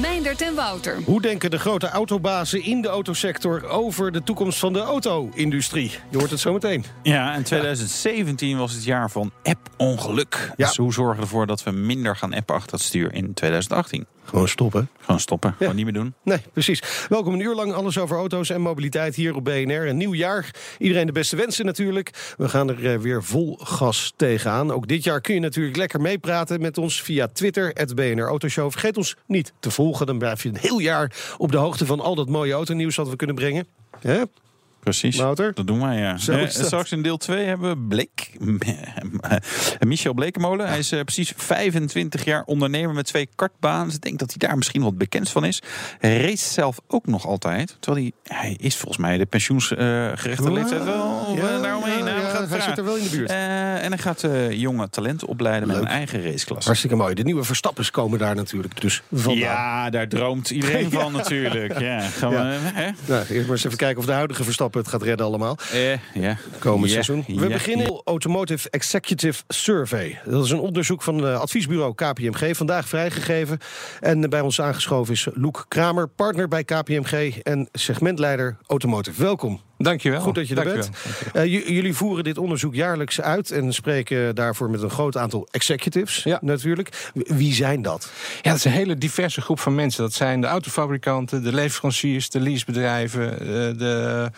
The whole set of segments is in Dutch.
Meindert en Wouter. Hoe denken de grote autobazen in de autosector over de toekomst van de auto-industrie? Je hoort het zo meteen. Ja, en 2017 was het jaar van app-ongeluk. Ja. Dus hoe zorgen we ervoor dat we minder gaan appen achter het stuur in 2018? Gewoon stoppen. Gewoon stoppen, gewoon niet meer doen. Nee, precies. Welkom een uur lang alles over auto's en mobiliteit hier op BNR. Een nieuw jaar. Iedereen de beste wensen natuurlijk. We gaan er eh, weer vol gas tegenaan. Ook dit jaar kun je natuurlijk lekker meepraten met ons via Twitter, het BNR Autoshow. Vergeet ons niet te volgen. Dan blijf je een heel jaar op de hoogte van al dat mooie autonieuws dat we kunnen brengen. Hè? Precies. Wouter? Dat doen wij, ja. Eh, straks in deel 2 hebben we Bleek. Michel Blekemolen. Hij is eh, precies 25 jaar ondernemer met twee kartbanen. Ik denk dat hij daar misschien wat bekend van is. Hij race zelf ook nog altijd. Terwijl hij, hij is volgens mij de pensioensgerechte leeftijd wel Ja, uh, daaromheen. ja, we ja, hij zit er wel in de buurt. Eh, en hij gaat eh, jonge talenten opleiden met een eigen raceklasse. Hartstikke mooi. De nieuwe Verstappers komen daar natuurlijk dus vandaan. Ja, daar droomt iedereen van natuurlijk. Ja, gaan we, Ja. hè? Nou, eerst maar eens even kijken of de huidige Verstappen het gaat redden allemaal. Eh, ja. komend seizoen. We beginnen ja. Automotive Executive Survey. Dat is een onderzoek van het adviesbureau KPMG, vandaag vrijgegeven. En bij ons aangeschoven is Loek Kramer, partner bij KPMG en segmentleider Automotive. Welkom. Dankjewel. Goed dat je er bent. Dankjewel. Eh, jullie voeren dit onderzoek jaarlijks uit en spreken daarvoor met een groot aantal executives Ja. natuurlijk. Wie zijn dat? Ja, dat is een hele diverse groep van mensen. Dat zijn de autofabrikanten, de leveranciers, de leasebedrijven, eh, de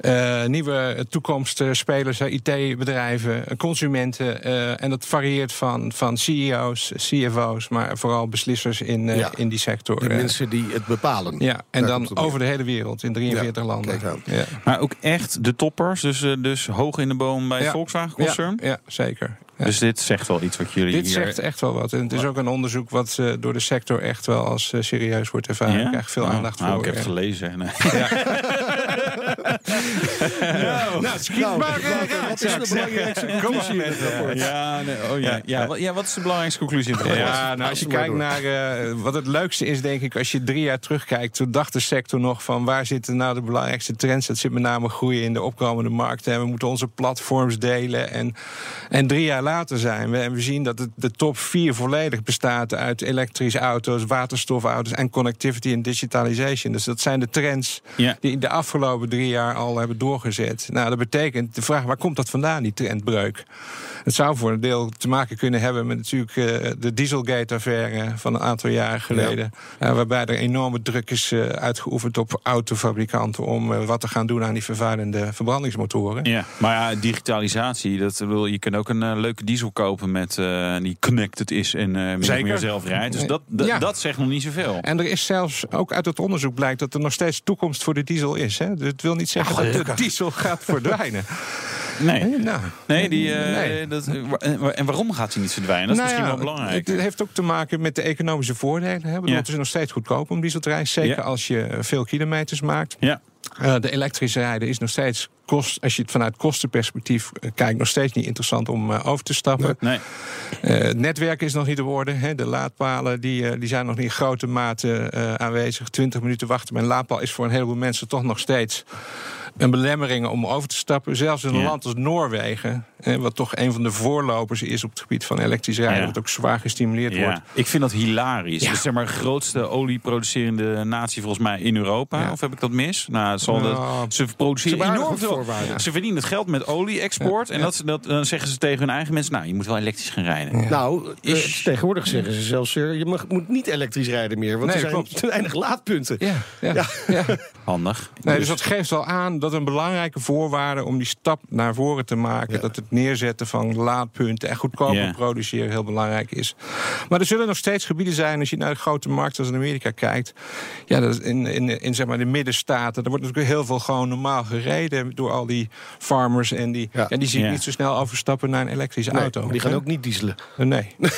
eh, nieuwe toekomstspelers, IT-bedrijven, consumenten. eh, en dat varieert van, van CEO's, CFO's, maar vooral beslissers in, eh, Ja. in die sector. De mensen die het bepalen. ja, en Daar dan over de hele wereld, in 43 Ja, landen. kijk aan. Ja. Maar ook echt de toppers, dus, eh, dus hoog in de boom bij het Ja. Volkswagen-concern. Ja, ja, zeker. Ja. Dus dit zegt wel iets wat jullie Dit hier... zegt echt wel wat. En het is ook een onderzoek wat eh, door de sector echt wel als eh, serieus wordt ervaren. Ik krijg veel Oh, aandacht nou, voor. ik heb het gelezen. Nee. Nou, schiet maar. Wat is de belangrijkste conclusie in het rapport? Ja, nee, oh, ja. Ja, wat, ja, wat is de belangrijkste conclusie in het rapport? Ja, nou, als je kijkt naar eh, wat het leukste is, denk ik, als je drie jaar terugkijkt, toen dacht de sector nog van waar zitten nou de belangrijkste trends? Dat zit met name groeien in de opkomende markten. En we moeten onze platforms delen. En, en drie jaar later zijn we en we zien dat het, de top vier volledig bestaat uit elektrische auto's, waterstofauto's en connectivity en digitalization. Dus dat zijn de trends Ja. die de afgelopen drie jaar al hebben Nou, dat betekent de vraag, waar komt dat vandaan, die trendbreuk? Het zou voor een deel te maken kunnen hebben met natuurlijk eh, de Dieselgate-affaire van een aantal jaren geleden. Eh, waarbij er enorme druk is eh, uitgeoefend op autofabrikanten om wat te gaan doen aan die vervuilende verbrandingsmotoren. Ja, maar ja, digitalisatie, dat wil, je kunt ook een leuke diesel kopen met, die connected is en Zeker. meer zelf rijdt. Dus dat, dat, Ja. dat zegt nog niet zoveel. En er is zelfs, ook uit het onderzoek blijkt dat er nog steeds toekomst voor de diesel is. Hè? Dus het wil niet zeggen dat de diesel gaat verdwijnen. Nee, Nou, nee, die, eh, nee. Dat, en waarom gaat hij niet verdwijnen? Dat is Nou misschien ja, wel belangrijk. Het heeft ook te maken met de economische voordelen. Hè? Ik bedoel, Ja. Het is nog steeds goedkoop om diesel te rijden. Zeker Ja. als je veel kilometers maakt. Ja, Eh, de elektrische rijden is nog steeds, kost, als je het vanuit kostenperspectief eh, kijkt, nog steeds niet interessant om eh, over te stappen. nee. Eh, het netwerk is nog niet de orde. Hè. De laadpalen die, eh, die zijn nog niet in grote mate eh, aanwezig. 20 minuten wachten bij een laadpaal is voor een heleboel mensen toch nog steeds een belemmering om over te stappen. Zelfs in een Ja. land als Noorwegen, eh, wat toch een van de voorlopers is op het gebied van elektrisch rijden, Ja. wat ook zwaar gestimuleerd wordt. Ik vind dat hilarisch. Ja. Het is zeg maar de grootste olieproducerende natie volgens mij in Europa. Ja. Of heb ik dat mis? Nou, het zal Nou, dat, ze produceren ze enorm veel. Ze verdienen het geld met olie-export. En dat, dat, dan zeggen ze tegen hun eigen mensen... nou, je moet wel elektrisch gaan rijden. Nou, eh, Is- tegenwoordig zeggen ze zelfs... eh, je mag, moet niet elektrisch rijden meer, want Nee, er zijn klopt. te weinig laadpunten. Ja, ja, Ja. ja. Handig. Nee, dus dat geeft wel aan dat dat een belangrijke voorwaarde om die stap naar voren te maken. Dat het neerzetten van laadpunten en goedkoper Ja. produceren heel belangrijk is. Maar er zullen nog steeds gebieden zijn, als je naar de grote markten als in Amerika kijkt. Ja, dat in, in, in zeg maar de middenstaten. Er wordt natuurlijk heel veel gewoon normaal gereden door al die farmers. En die, Ja. ja. die zie je Ja. niet zo snel overstappen naar een elektrische Nee, auto. die gaan Hè? ook niet dieselen. Nee. nee.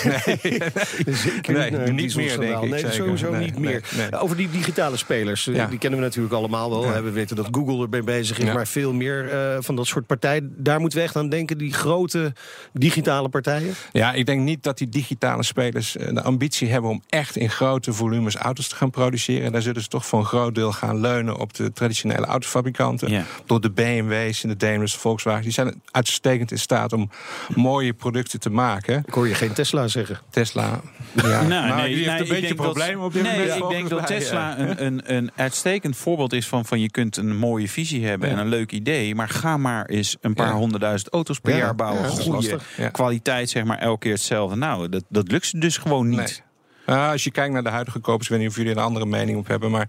Zeker niet meer, dieselschandaal. denk ik, Nee, zeker. sowieso Nee, niet meer. nee. Over die digitale spelers, eh, Ja. die kennen we natuurlijk allemaal wel. Ja. We weten dat Google erbij bezig is, Ja. maar veel meer eh, van dat soort partijen. Daar moeten we echt aan denken, die grote digitale partijen. Ja, ik denk niet dat die digitale spelers eh, de ambitie hebben om echt in grote volumes auto's te gaan produceren. Daar zullen ze toch voor een groot deel gaan leunen op de traditionele autofabrikanten. Ja. Door de BMW's en de Daimlers, Volkswagen. Die zijn uitstekend in staat om mooie producten te maken. Ik hoor je geen Tesla zeggen. Tesla. Ja, Nou, maar nee, die heeft nee, een ik beetje denk dat- problemen op dit nee, moment. ik denk dat Tesla een, een, een uitstekend voorbeeld is van, van je kunt een mooie visie hebben Ja. en een leuk idee, maar ga maar eens een paar Ja. honderdduizend auto's per Ja, jaar bouwen. ja, dat is Goede kwaliteit, zeg maar, elke keer hetzelfde. Nou, dat, dat lukt ze dus gewoon niet. Nee. Nou, als je kijkt naar de huidige kopers, ik weet niet of jullie er een andere mening op hebben, maar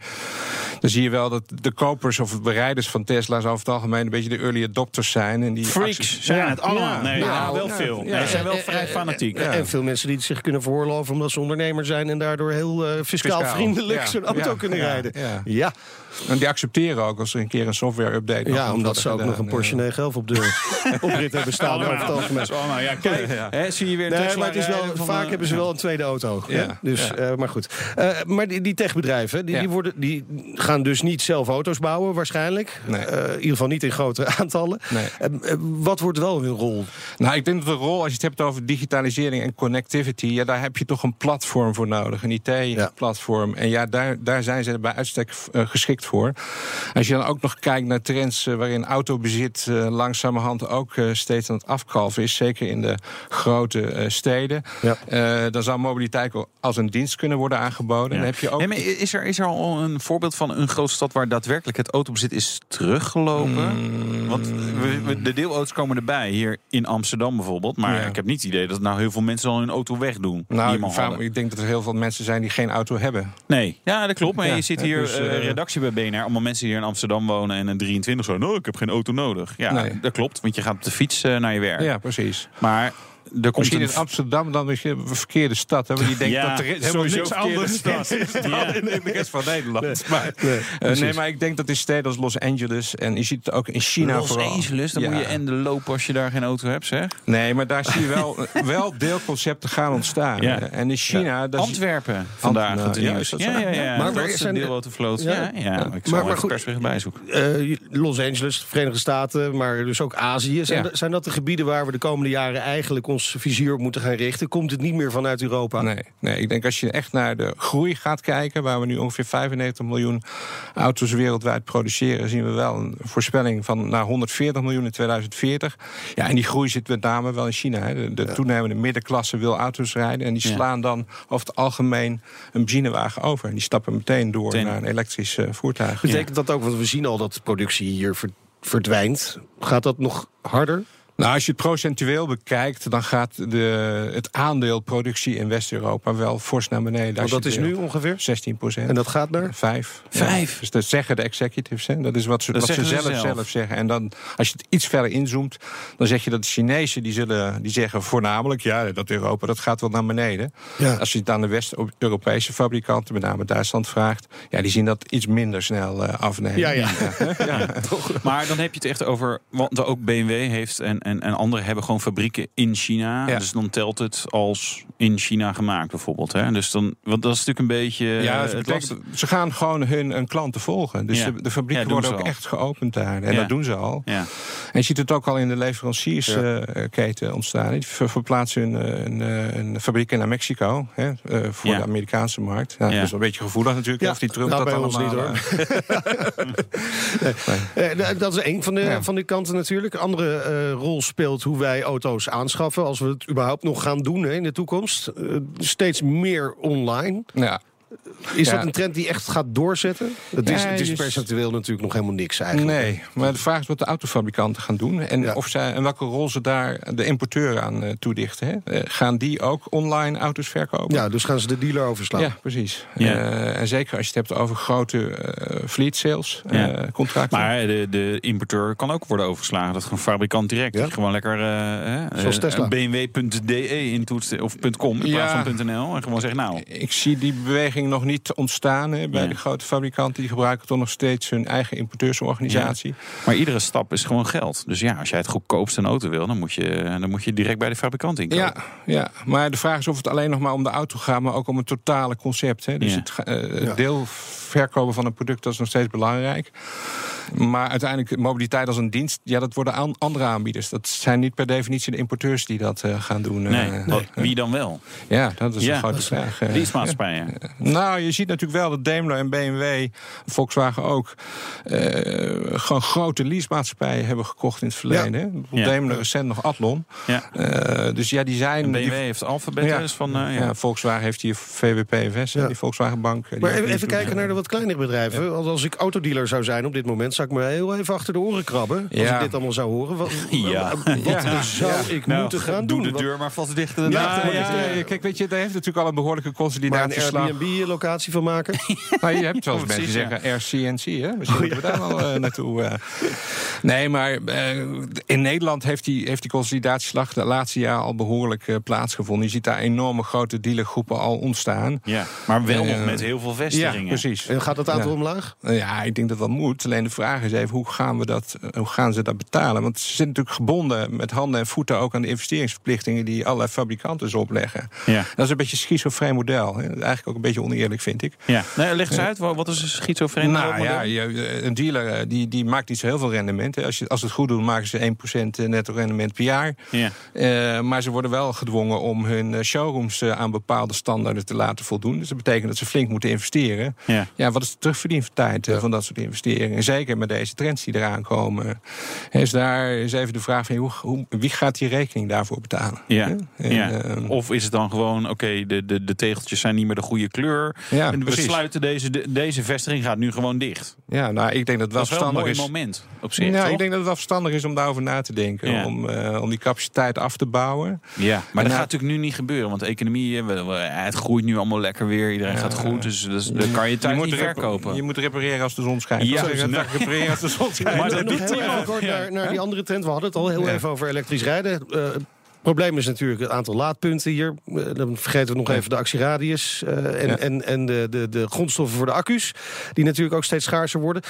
dan zie je wel dat de kopers of bereiders van Tesla's over het algemeen een beetje de early adopters zijn. En die Freaks zijn Ja. het allemaal. Nee, Nou, ja, wel veel. ja. Nee, ze zijn wel vrij fanatiek. En veel mensen die het zich kunnen veroorloven omdat ze ondernemer zijn en daardoor heel eh, fiscaal, Fiscaal, vriendelijk ja. zo'n auto Ja, kunnen ja, rijden. ja. En die accepteren ook als er een keer een software-update Ja, omdat ze ook nog een gedaan. Porsche 911 op de oprit hebben staan over het algemeen. Oh, nou ja, kijk, Ja. Hè, zie je weer Nee, maar het is wel, vaak eh, hebben ze wel een tweede auto. hè? Ja, Dus, ja. eh, maar goed. Eh, maar die, die techbedrijven, die, Ja. die, worden, die gaan dus niet zelf auto's bouwen waarschijnlijk. Nee. Eh, in ieder geval niet in grote aantallen. Nee. Eh, eh, wat wordt wel hun rol? Nou, ik denk dat de rol, als je het hebt over digitalisering en connectivity, ja, daar heb je toch een platform voor nodig, een IT-platform. En ja, daar, daar zijn ze bij uitstek eh, geschikt voor. Als je dan ook nog kijkt naar trends eh, waarin autobezit eh, langzamerhand ook eh, steeds aan het afkalven is, zeker in de grote eh, steden, Ja. eh, dan zou mobiliteit als een dienst kunnen worden aangeboden. Dan heb je ook. Nee, maar is, er, is er al een voorbeeld van een grote stad waar daadwerkelijk het autobezit is teruggelopen? Mm. Want we- we- de deelauto's komen erbij, hier in Amsterdam bijvoorbeeld. Maar Ja. ik heb niet het idee dat nou heel veel mensen al hun auto wegdoen. Nou, ik, denk dat er heel veel mensen zijn die geen auto hebben. Nee, ja, dat klopt. Maar Ja, je zit hier, dus, redactie bij BNR, allemaal mensen die hier in Amsterdam wonen en een 23 zo. Nou, ik heb geen auto nodig. Ja, Nee. dat klopt, want je gaat op de fiets eh, naar je werk. Ja, precies. Maar er komt Misschien een... is Amsterdam dan misschien een verkeerde stad. Hè? Want die denkt Ja, dat er helemaal niks anders stad. is dan Ja. in de rest van Nederland. Maar, Nee, eh, precies. nee, maar ik denk dat in steden als Los Angeles en je ziet het ook in China Los vooral. Angeles, dan Ja. moet je en de lopen als je daar geen auto hebt, zeg. Nee, maar daar zie je wel, wel deelconcepten gaan ontstaan. Ja. En in China... zie- Antwerpen vandaag nou, het ja, nieuws. is dat Ja, ja, ja. Maar- Maar, maar dat is zijn- een deelautovloot. Ja. Ja, ja, Ik zal Maar- maar, maar goed. persbericht bijzoeken. Eh, Los Angeles, de Verenigde Staten, maar dus ook Azië. Zijn, Ja. dat- zijn dat de gebieden waar we de komende jaren eigenlijk ons vizier op moeten gaan richten? Komt het niet meer vanuit Europa? Nee, nee, ik denk als je echt naar de groei gaat kijken, waar we nu ongeveer 95 miljoen auto's wereldwijd produceren, zien we wel een voorspelling van naar 140 miljoen in 2040. Ja, en die groei zit met name wel in China. Hè. De, de toenemende middenklasse wil auto's rijden en die Ja. slaan dan over het algemeen een benzinewagen over. En die stappen meteen door Meteen. naar een elektrisch eh, voertuig. Betekent dat ook, want we zien al dat de productie hier ver- verdwijnt. Gaat dat nog harder? Nou, als je het procentueel bekijkt, dan gaat de, het aandeel productie in West-Europa wel fors naar beneden. Want dat is nu ongeveer? 16 procent. En dat gaat naar? Vijf. Vijf? Ja, dus dat zeggen de executives. Hè. Dat is wat ze, Dat wat ze zelf, ze zelf. zelf. zeggen. En dan, als je het iets verder inzoomt, dan zeg je dat de Chinezen die zullen, die zeggen voornamelijk, ja, dat Europa dat gaat wel naar beneden. Ja. Als je het aan de West-Europese fabrikanten, met name Duitsland, vraagt, ja, die zien dat iets minder snel eh, afnemen. Ja, ja. ja. Maar dan heb je het echt over. Want ook BMW heeft en, en, en anderen hebben gewoon fabrieken in China. Ja. Dus dan telt het als in China gemaakt, bijvoorbeeld. Hè? Dus dan, want dat is natuurlijk een beetje. Ja, eh, ze, het betekent- ze gaan gewoon hun, hun klanten volgen. Dus Ja. de, de fabrieken Ja, worden ook al. echt geopend daar. En Ja. dat doen ze al. Ja. En je ziet het ook al in de leveranciersketen ontstaan. Die ver- verplaatsen hun eh, een, eh, een fabriek naar Mexico hè, eh, voor Ja. de Amerikaanse markt. Ja, Ja. Dat is wel een beetje gevoelig natuurlijk. Ja. Of die Trump Nou, dat bij ons niet, eh, Eh, d- dat is één van de, Ja. van die kanten natuurlijk. Een andere eh, speelt hoe wij auto's aanschaffen. Als we het überhaupt nog gaan doen hè, in de toekomst. Eh, steeds meer online. ja. Is Ja. dat een trend die echt gaat doorzetten? Het is, Ja, het is je- percentueel natuurlijk nog helemaal niks eigenlijk. Nee, maar de vraag is wat de autofabrikanten gaan doen. En, Ja. of zij, en welke rol ze daar de importeur aan eh, toedichten. Hè? Eh, gaan die ook online auto's verkopen? Ja, dus gaan ze de dealer overslaan. Ja, precies. Ja. Eh, en zeker als je het hebt over grote eh, fleet sales Ja. eh, contracten. Maar de, de importeur kan ook worden overgeslagen. Dat is gewoon fabrikant direct. Gewoon lekker eh, hè, Zoals Tesla. bmw.de intoetsen of .com in Ja. plaats van .nl. En gewoon zeggen nou... Ik zie die beweging nog niet ontstaan hè, bij Ja. de grote fabrikanten. Die gebruiken toch nog steeds hun eigen importeursorganisatie. Maar iedere stap is gewoon geld. Dus ja, als jij het goedkoopst een auto wil, dan moet je, dan moet je direct bij de fabrikant inkopen. Ja, ja, maar de vraag is of het alleen nog maar om de auto gaat, maar ook om het totale concept. Hè. Dus Ja. het Ja. deel verkopen van een product dat is nog steeds belangrijk. Maar uiteindelijk mobiliteit als een dienst, ja, dat worden aan andere aanbieders. Dat zijn niet per definitie de importeurs die dat eh, gaan doen. eh. Nee, wie dan wel? Ja, dat is Ja, een grote vraag. Leasemaatschappijen. Nou, je ziet natuurlijk wel dat Daimler en BMW, Volkswagen ook, eh, gewoon grote leasemaatschappijen hebben gekocht in het verleden. Ja. Daimler recent nog Athlon. Ja. Eh, dus ja, die zijn. En die- BMW heeft Alphabet Ja. dus van... eh, ja. ja. Volkswagen heeft hier VWPFS, die Volkswagen Bank. Maar even, even kijken naar de wat kleinere bedrijven. Als, als ik autodealer zou zijn op dit moment, zou ik me heel even achter de oren krabben. Als Ja. ik dit allemaal zou horen. Wat, Ja. wat Ja. zou ik Nou, moeten gaan doe doen? de Wat- deur maar vast dichter. Ja, Ja, Ja, ja, ja, ja, kijk, weet je, daar heeft natuurlijk al een behoorlijke maar een Airbnb-locatie van maken? Maar je hebt wel eens mensen zeggen RCNC, hè? Misschien moeten we daar wel eh, naartoe. eh. Nee, maar eh, in Nederland heeft die, heeft die consolidatieslag de laatste jaar al behoorlijk eh, plaatsgevonden. Je ziet daar enorme grote dealergroepen al ontstaan. Ja, maar wel nog met heel veel Ja, vestigingen. precies. En gaat het aantal Ja. omlaag? Ja, ik denk dat dat moet. Alleen de vraag is even, hoe gaan, we dat, hoe gaan ze dat betalen? Want ze zitten natuurlijk gebonden met handen en voeten... ook aan de investeringsverplichtingen die allerlei fabrikanten opleggen. Ja. Dat is een beetje een schizofreen model. hè. Eigenlijk ook een beetje oneerlijk, vind ik. Ja. Nee, leg eens uit, wa- wat is een schizofreen Nou model? ja, je- een dealer eh, die, die maakt niet zo heel veel rendement. Als, je, als ze het goed doen, maken ze 1% netto rendement per jaar. Ja. Eh, maar ze worden wel gedwongen om hun eh, showrooms eh, aan bepaalde standaarden te laten voldoen. Dus dat betekent dat ze flink moeten investeren. Ja. Ja, wat is de terugverdientijd eh, van dat soort investeringen? En zeker met deze trends die eraan komen. Is daar is even de vraag van hoe, hoe, wie gaat die rekening daarvoor betalen? Ja. En, ja. eh, Of is het dan gewoon, oké, de, de, de tegeltjes zijn niet meer de goede kleur. Ja, en we sluiten deze, de- deze vestiging gaat nu gewoon dicht. ja, nou, ik denk dat het wel Dat is wel een verstandig mooi is. moment op zich, Ja, toch? ik denk dat het wel verstandig is om daarover na te denken. Ja. Om, eh, om die capaciteit af te bouwen. Ja, maar dat Nou- gaat natuurlijk nu niet gebeuren. Want de economie, eh, we- we- het groeit nu allemaal lekker weer. Iedereen gaat goed. Dus, dus dan kan je thuis niet verkopen. Je moet repareren als de zon schijnt. Ja, nou. dat repareren als de zon schijnt. Maar dat nog doet heel kort naar, naar die andere trend. We hadden het al heel Ja. even over elektrisch rijden. Het probleem is natuurlijk het aantal laadpunten hier. Eh, dan vergeten we nog Ja. even de actieradius. eh, en Ja. en, en de, de, de grondstoffen voor de accu's. Die natuurlijk ook steeds schaarser worden.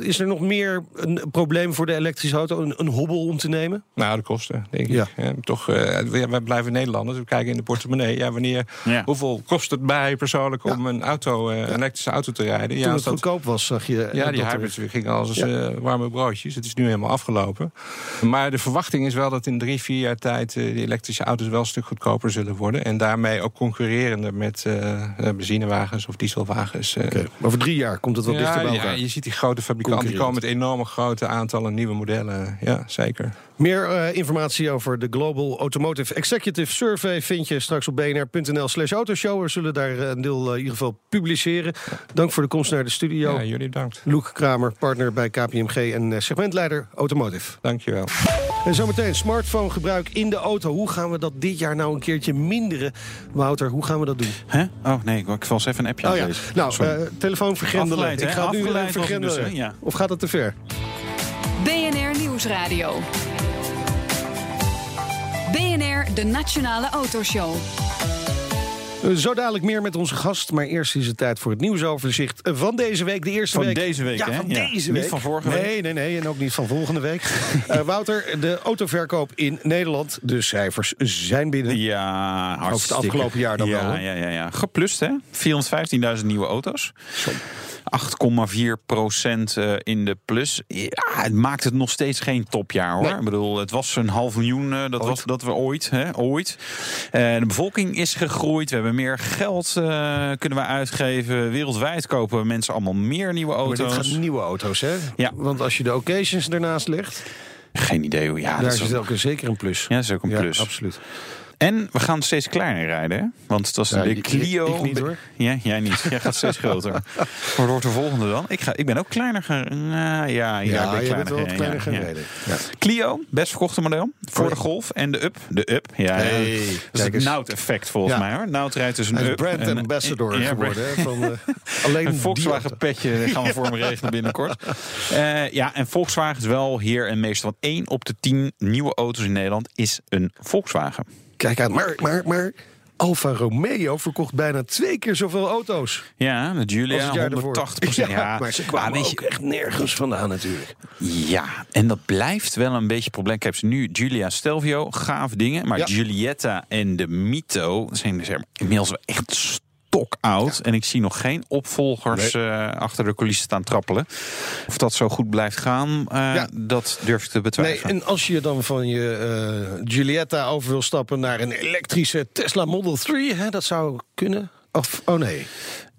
Is er nog meer een probleem voor de elektrische auto? Een, een hobbel om te nemen? Nou, de kosten, denk Ja. ik. Ja, toch, eh, wij wij blijven Nederlanders. We kijken in de portemonnee. Ja, wanneer, Ja. Hoeveel kost het mij persoonlijk om een, auto, eh, een elektrische auto te rijden? Toen Ja, het dat, goedkoop was, zag je... ja, die er- hybrids gingen als eh, warme broodjes. Het is nu helemaal afgelopen. Maar de verwachting is wel dat in drie, vier jaar tijd... eh, die elektrische auto's wel een stuk goedkoper zullen worden. En daarmee ook concurrerender met eh, eh, benzinewagens of dieselwagens. Oké, Over drie jaar komt het wat dichter bij ja, je ziet die grote fabrikanten die komen met enorme grote aantallen nieuwe modellen. Ja, zeker. Meer eh, informatie over de Global Automotive Executive Survey vind je straks op bnr.nl slash autoshow. We zullen daar eh, een deel eh, in ieder geval publiceren. Dank voor de komst naar de studio. Ja, jullie bedankt. Loek Kramer, partner bij KPMG en segmentleider Automotive. Dankjewel. En zometeen smartphonegebruik in de auto. Hoe gaan we dat dit jaar nou een keertje minderen? Wouter, hoe gaan we dat doen? Hè? Oh nee, ik was even een appje aan Oh ja, nou, eh, telefoon vergrendelen. Afgeleid, ik hè? ga nu dus, vergrendelen. hè? Ja. Of gaat het te ver? BNR Nieuwsradio. BNR, de Nationale Autoshow. Eh, Zo dadelijk meer met onze gast. Maar eerst is het tijd voor het nieuwsoverzicht van deze week. De eerste Van week. deze week, ja, hè? van Ja. deze Niet week. van vorige nee, week? Nee, nee, en ook niet van volgende week. Eh, Wouter, de autoverkoop in Nederland. De cijfers zijn binnen. Ja, hartstikke. Over het afgelopen jaar dan ja, wel, hè? Ja, ja, ja. Geplust, hè? 415.000 nieuwe auto's. 8,4 procent eh, in de plus. Ja, het maakt het nog steeds geen topjaar, hoor. Nee. Ik bedoel, het was een half miljoen. eh, dat, Ooit. was, dat we ooit, hè? Ooit. Eh, de bevolking is gegroeid. We hebben meer geld kunnen we uitgeven. Wereldwijd kopen mensen allemaal meer nieuwe Maar dit auto's. gaat nieuwe auto's, hè? Ja. Want als je de occasions ernaast legt, Geen idee hoe. Ja, daar dat is ook, zeker een plus. ja, dat is ook een Ja, plus. absoluut. En we gaan steeds kleiner rijden. Hè? Want het was Ja, de Clio. ik niet, hoor. Ja, jij niet. Jij gaat steeds groter. Wat wordt de volgende dan? Ik, ga, ik ben ook kleiner gaan. Nou, ja, ja, ik Ja, ben bent wel kleiner gaan rijden. Ja. Clio, best verkochte model. Voor Oh, de. Golf en de Up. De Up, ja. Hey, dat is het eens. Nout-effect volgens mij hoor. Nout rijdt dus een Hij is Up. brand en- ambassador ja, geworden. hè, Van, eh, alleen Een Volkswagen petje gaan we voor me regelen binnenkort. Eh, ja, en Volkswagen is wel heer en meester. Want 1 op de 10 nieuwe auto's in Nederland is een Volkswagen. Kijk aan, maar, maar, maar Alfa Romeo verkocht bijna twee keer zoveel auto's. Ja, jaar daarvoor. 180 Ja, Ja, maar ze kwamen weet je- ook echt nergens vandaan natuurlijk. Ja, en dat blijft wel een beetje een probleem. Ik heb ze nu Giulia Stelvio, gaaf dingen. Maar Ja. Giulietta en de Mito zijn inmiddels wel echt stok oud. En ik zie nog geen opvolgers eh, achter de coulissen staan trappelen. Of dat zo goed blijft gaan, eh, Ja. dat durf ik te Nee, betwijfelen. en als je dan van je eh Giulietta over wil stappen naar een elektrische Tesla Model 3, hè, dat zou kunnen. Of, oh nee.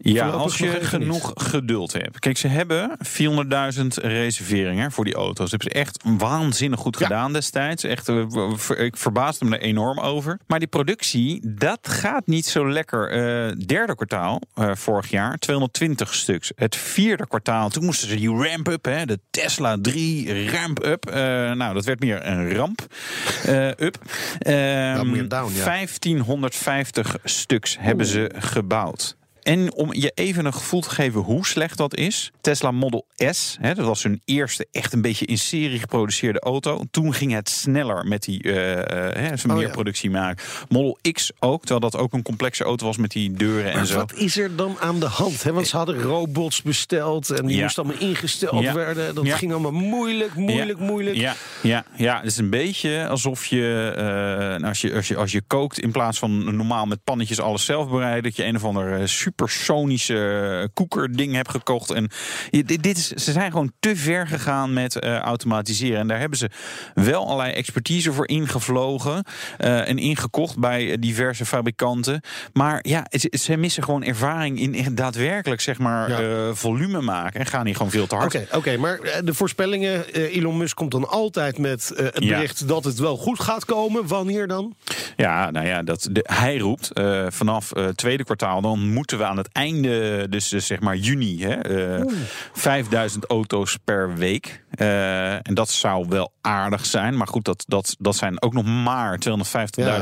Ja, als je genoeg geduld hebt. Kijk, ze hebben 400.000 reserveringen voor die auto's. Dat hebben ze echt waanzinnig goed Ja. gedaan destijds. Echt, eh, ik verbaasde me er enorm over. Maar die productie, dat gaat niet zo lekker. Eh, derde kwartaal eh, vorig jaar, 220 stuks. Het vierde kwartaal, toen moesten ze die ramp-up, hè, de Tesla 3 ramp-up. Nou, dat werd meer een ramp. up. Meer down, ja. 1550 stuks hebben ze gebouwd. En om je even een gevoel te geven hoe slecht dat is. Tesla Model S, hè, dat was hun eerste echt een beetje in serie geproduceerde auto. Toen ging het sneller met die eh, eh, hè, Oh, meer ja. productie maken. Model X ook, terwijl dat ook een complexe auto was met die deuren en zo. wat is er dan aan de hand? Hè? Want ze hadden robots besteld en die Ja. moesten allemaal ingesteld Ja. werden. Dat ging allemaal moeilijk, moeilijk, moeilijk. Ja, ja, ja, het is een beetje alsof je, eh, als je, als je als je kookt in plaats van normaal met pannetjes alles zelf bereiden, dat je een of ander supersonische koekerding hebt gekocht. En je- dit, dit is, ze zijn gewoon te ver gegaan met eh, automatiseren. En daar hebben ze wel allerlei expertise voor ingevlogen eh, en ingekocht bij eh, diverse fabrikanten. Maar ja, ze, ze missen gewoon ervaring in, in daadwerkelijk zeg maar Ja. eh, volume maken en gaan hier gewoon veel te hard. Oké, oké, maar de voorspellingen, Elon Musk komt dan altijd met eh, het Ja. bericht dat het wel goed gaat komen. Wanneer dan? Ja, nou ja, dat, de, hij roept eh, vanaf het tweede kwartaal, dan moeten we aan het einde, dus, dus zeg maar juni, hè, eh, 5000 auto's per week. Eh, en dat zou wel aardig zijn. Maar goed, dat, dat, dat zijn ook nog maar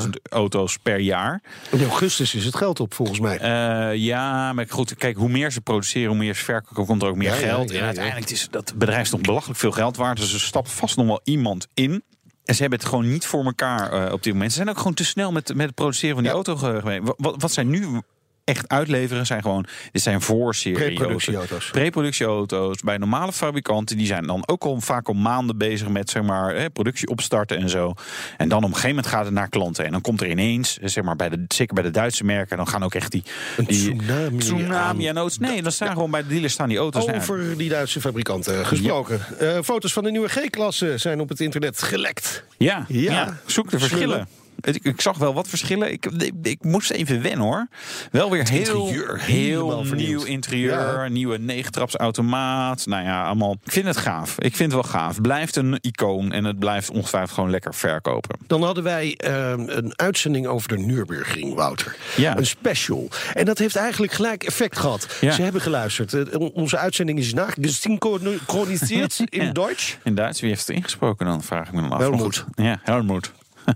250.000 auto's per jaar. In augustus is het geld op, volgens mij. Eh, ja, maar goed, kijk, hoe meer ze produceren, hoe meer ze verkopen, komt er ook meer Ja, geld. ja, en uiteindelijk is dat bedrijf nog belachelijk veel geld waard. Dus er stapt vast nog wel iemand in. En ze hebben het gewoon niet voor elkaar eh, op dit moment. Ze zijn ook gewoon te snel met, met het produceren van die Ja. auto geweest. Wat, wat, wat zij nu echt uitleveren zijn gewoon... Dit zijn voorserie Pre-productieauto's. Pre-productieauto's bij normale fabrikanten. Die zijn dan ook al vaak al maanden bezig met zeg maar, productie opstarten en zo. En dan op een gegeven moment gaat het naar klanten. En dan komt er ineens, eh, zeg maar, bij de, zeker bij de Duitse merken... dan gaan ook echt die... Tsunami tsunami aan- en auto's. Nee, dan staan gewoon bij de dealers staan die auto's. Over die Duitse fabrikanten gesproken. Eh, foto's van de nieuwe G-klasse zijn op het internet gelekt. Ja, Ja. ja. zoek de verschillen. Ik, ik zag wel wat verschillen. Ik, ik, ik moest even wennen hoor. Wel weer heel, interieur heel nieuw interieur. Ja. Nieuwe negentrapsautomaat. Nou ja, allemaal. Ik vind het gaaf. Ik vind het wel gaaf. Blijft een icoon en het blijft ongetwijfeld gewoon lekker verkopen. Dan hadden wij eh, een uitzending over de Nürburgring, Wouter. Ja. Een special. En dat heeft eigenlijk gelijk effect gehad. Ja. Ze hebben geluisterd. Eh, onze uitzending is nagesynchroniseerd in Ja. Duits. In Duits, wie heeft het ingesproken dan? Vraag ik me dan af. Helmoet. Ja, Helmoet.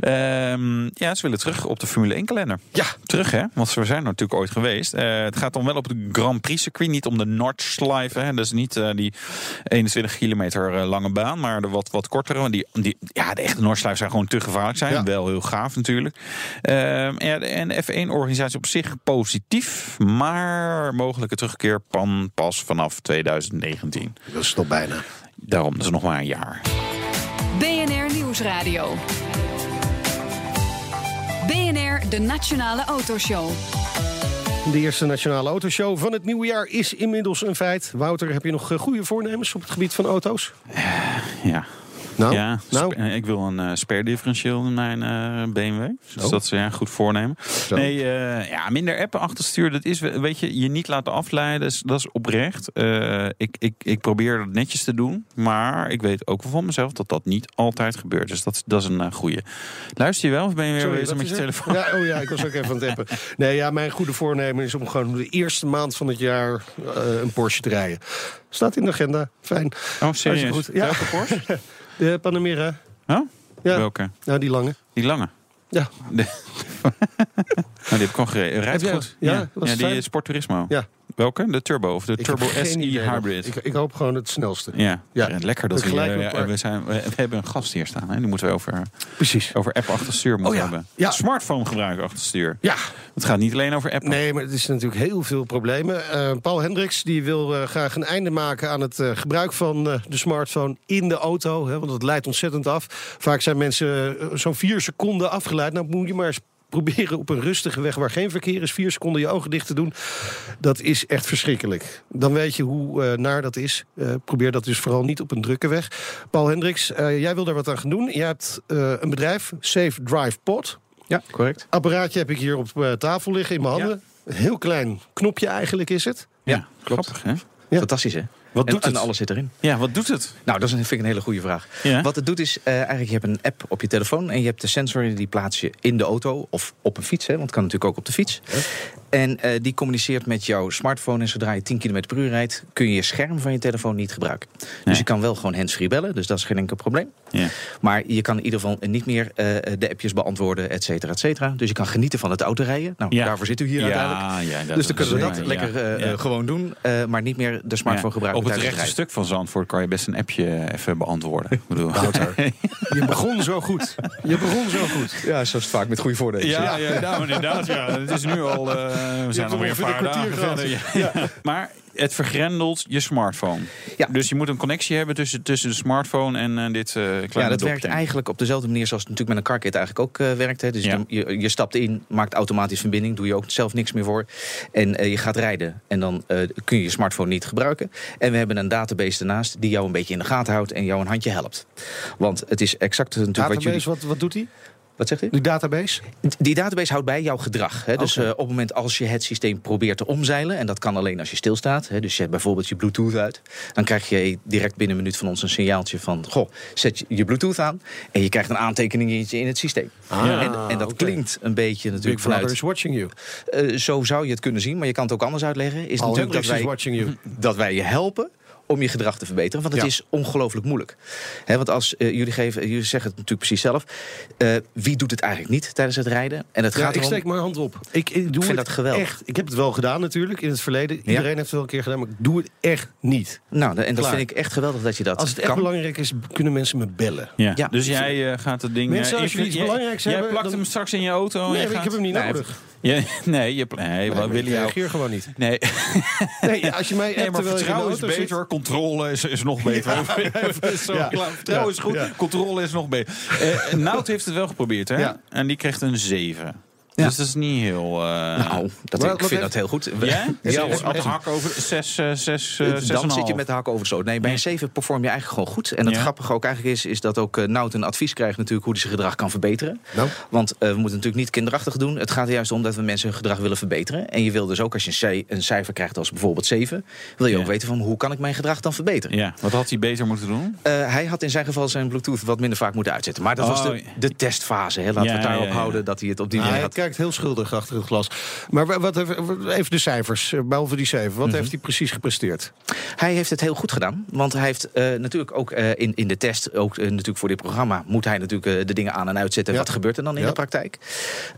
Ehm, ja, ze willen terug op de Formule 1 kalender. Ja. Terug hè, want we zijn er natuurlijk ooit geweest. Eh, het gaat dan wel op de Grand Prix circuit, niet om de Nordschleife. Hè. Dat is niet eh, die 21 kilometer eh, lange baan, maar de wat, wat kortere. Want die, die, ja, de echte Nordschleife zijn gewoon te gevaarlijk zijn. Ja. Wel heel gaaf natuurlijk. Ehm, ja, en de F1-organisatie op zich positief, maar mogelijke terugkeer pan pas vanaf 2019. Dat is toch bijna. Daarom, dat is nog maar een jaar. BNR Nieuwsradio. BNR, de Nationale Autoshow. De eerste nationale autoshow van het nieuwe jaar is inmiddels een feit. Wouter, heb je nog eh, goede voornemens op het gebied van auto's? Ja. Nou, ja, nou. eh, ik wil een eh spare differentieel in mijn eh, BMW. Dus Oh. dat is ja, goed voornemen. Zo. Nee, eh, ja, minder appen achter stuur. Dat is, weet je, je niet laten afleiden. Dat is, dat is oprecht. Eh, ik, ik, ik probeer dat netjes te doen. Maar ik weet ook van mezelf dat dat niet altijd gebeurt. Dus dat, is- dat is een uh, goede. Luister je wel of ben je weer Sorry, bezig met je telefoon? Ja, oh ja, ik was ook even aan het appen. Nee, ja, mijn goede voornemen is om gewoon de eerste maand van het jaar eh, een Porsche te rijden. Staat in de agenda. Fijn. Oh, serieus? Goed. Ja. Welke Porsche? De Panamera. Huh? Ja, Welke? nou die lange. Die lange? Ja. De- nou, die heb ik al gereden. Rijdt goed. ja, ja, het die fijn? Sport Turismo. Ja. Welke? De Turbo of de Ik Turbo SE. Hybrid. Ik, ik hoop gewoon het snelste. Ja, Ja. ja. lekker dat we, eh, we, zijn, we, hebben een gast hier staan. Hè? Die moeten we over, Precies. over app achter stuur moeten Oh ja, hebben. ja. Smartphone gebruiken achter stuur. Ja, Het gaat niet alleen over app. nee, maar het is natuurlijk heel veel problemen. Eh, Paul Hendricks die wil eh, graag een einde maken aan het gebruik van de smartphone in de auto. Hè, want dat leidt ontzettend af. Vaak zijn mensen zo'n vier seconden afgeleid. Nou moet je maar eens proberen op een rustige weg waar geen verkeer is... vier seconden je ogen dicht te doen. Dat is echt verschrikkelijk. Dan weet je hoe eh, naar dat is. Eh, probeer dat dus vooral niet op een drukke weg. Paul Hendricks, eh, jij wil daar wat aan gaan doen. Je hebt een bedrijf, Safe Drive Pod. Ja, correct. Apparaatje heb ik hier op tafel liggen in mijn handen. Heel klein knopje eigenlijk is het. Ja, klopt. Grappig, hè? Ja. Fantastisch, hè? Wat en, doet het? en alles zit erin. Ja, wat doet het? Nou, dat is een, vind ik een hele goede vraag. Ja. Wat het doet is, eh, eigenlijk je hebt een app op je telefoon... en je hebt de sensor, die plaats je in de auto of op een fiets. Hè, want het kan natuurlijk ook op de fiets. En eh, die communiceert met jouw smartphone... en zodra je 10 km per uur rijdt... kun je je scherm van je telefoon niet gebruiken. Nee. Dus je kan wel gewoon handsfree bellen, dus dat is geen enkel probleem. Ja. Maar je kan in ieder geval niet meer eh, de appjes beantwoorden, et cetera, et cetera. Dus je kan genieten van het autorijden. Nou, daarvoor zit u hier uiteindelijk. Dus dan kunnen we dat lekker gewoon doen. maar niet meer de smartphone gebruiken Op het rechte stuk van Zandvoort kan je best een appje even beantwoorden. Ik bedoel, Je begon zo goed. Je begon zo goed. Ja, zo is het vaak met goede voordelen. Ja, ja, nou, inderdaad. Ja. Het is nu al. eh, we zijn alweer een paar dagen verder. Ja. Maar het vergrendelt je smartphone. Ja. Dus je moet een connectie hebben tussen, tussen de smartphone en eh, dit eh kleine Ja, dat dopje. werkt eigenlijk op dezelfde manier zoals het natuurlijk met een carkit eigenlijk ook eh, werkt. Hè. Dus Ja. je, je, je stapt in, maakt automatisch verbinding, doe je ook zelf niks meer voor. En eh, je gaat rijden en dan eh, kun je je smartphone niet gebruiken. En we hebben een database ernaast die jou een beetje in de gaten houdt en jou een handje helpt. Want het is exact natuurlijk wat jullie... Database, wat, wat doet die? Wat zegt u? Die database? Die database houdt bij jouw gedrag. Hè. Dus eh, op het moment als je het systeem probeert te omzeilen... en dat kan alleen als je stilstaat... Hè, dus je hebt bijvoorbeeld je bluetooth uit... dan krijg je direct binnen een minuut van ons een signaaltje van... goh, zet je, bluetooth aan en je krijgt een aantekeningetje in het systeem. Ah, en, en dat klinkt een beetje Big natuurlijk Brother vanuit... is watching you. eh, zo zou je het kunnen zien, maar je kan het ook anders uitleggen. Is Paul natuurlijk dat wij, watching you. dat wij je helpen om je gedrag te verbeteren. Want het Ja. is ongelooflijk moeilijk. Hè, want als eh, jullie, geven, jullie zeggen het natuurlijk precies zelf. eh, wie doet het eigenlijk niet tijdens het rijden? En het Ja, gaat ik erom, steek mijn hand op. Ik, ik doe vind het dat geweldig. Echt. Ik heb het wel gedaan natuurlijk in het verleden. Iedereen heeft het wel een keer gedaan, maar ik doe het echt niet. Nou, en dat Klaar. vind ik echt geweldig dat je dat Als het echt kan. belangrijk is, kunnen mensen me bellen. Ja. Ja. Dus jij eh, gaat het ding... Mensen, als jullie jij- iets belangrijks jij hebben, plakt dan- hem straks in je auto. en nee, ik heb hem niet Nee, nodig. Ja, nee, je, nee, Nee, ik jou? reageer gewoon niet. Nee, Nee, als je mij nee maar je vertrouwen is zit- beter. Controle is, is nog beter. Zo Ja. Vertrouwen is goed. Controle is nog beter. Eh Nout heeft het wel geprobeerd, hè? En die kreeg een 7. Ja. Dus dat is niet heel... eh, Nou, dat, ik wat vind heeft- dat heel goed. Ja? Met de hak over 6, 6, 6, 6, dan zit je met de hak over de sloot. Nee, bij een 7 perform je eigenlijk gewoon goed. En het Ja. grappige ook eigenlijk is, is dat ook uh, Nout een advies krijgt natuurlijk hoe hij zijn gedrag kan verbeteren. Nou. Want uh, we moeten natuurlijk niet kinderachtig doen. Het gaat er juist om dat we mensen hun gedrag willen verbeteren. En je wil dus ook als je een, cijfer, een cijfer krijgt als bijvoorbeeld 7, wil je Ja. ook weten van hoe kan ik mijn gedrag dan verbeteren. Ja, wat had hij beter moeten doen? Uh, hij had in zijn geval zijn Bluetooth wat minder vaak moeten uitzetten. Maar dat Oh, was de, de testfase. Hè. Laten Ja, we het daarop ja, ja. houden dat hij het op die manier had. Kijkt heel schuldig achter het glas. Maar wa- wat even, even de cijfers, eh, behalve die zeven. Mhm. Wat heeft hij precies gepresteerd? Hij heeft het heel goed gedaan. Want hij heeft eh, natuurlijk ook eh, in, in de test, ook natuurlijk voor dit programma, moet hij natuurlijk eh, de dingen aan en uitzetten. Ja. Wat gebeurt er dan in Ja. de praktijk?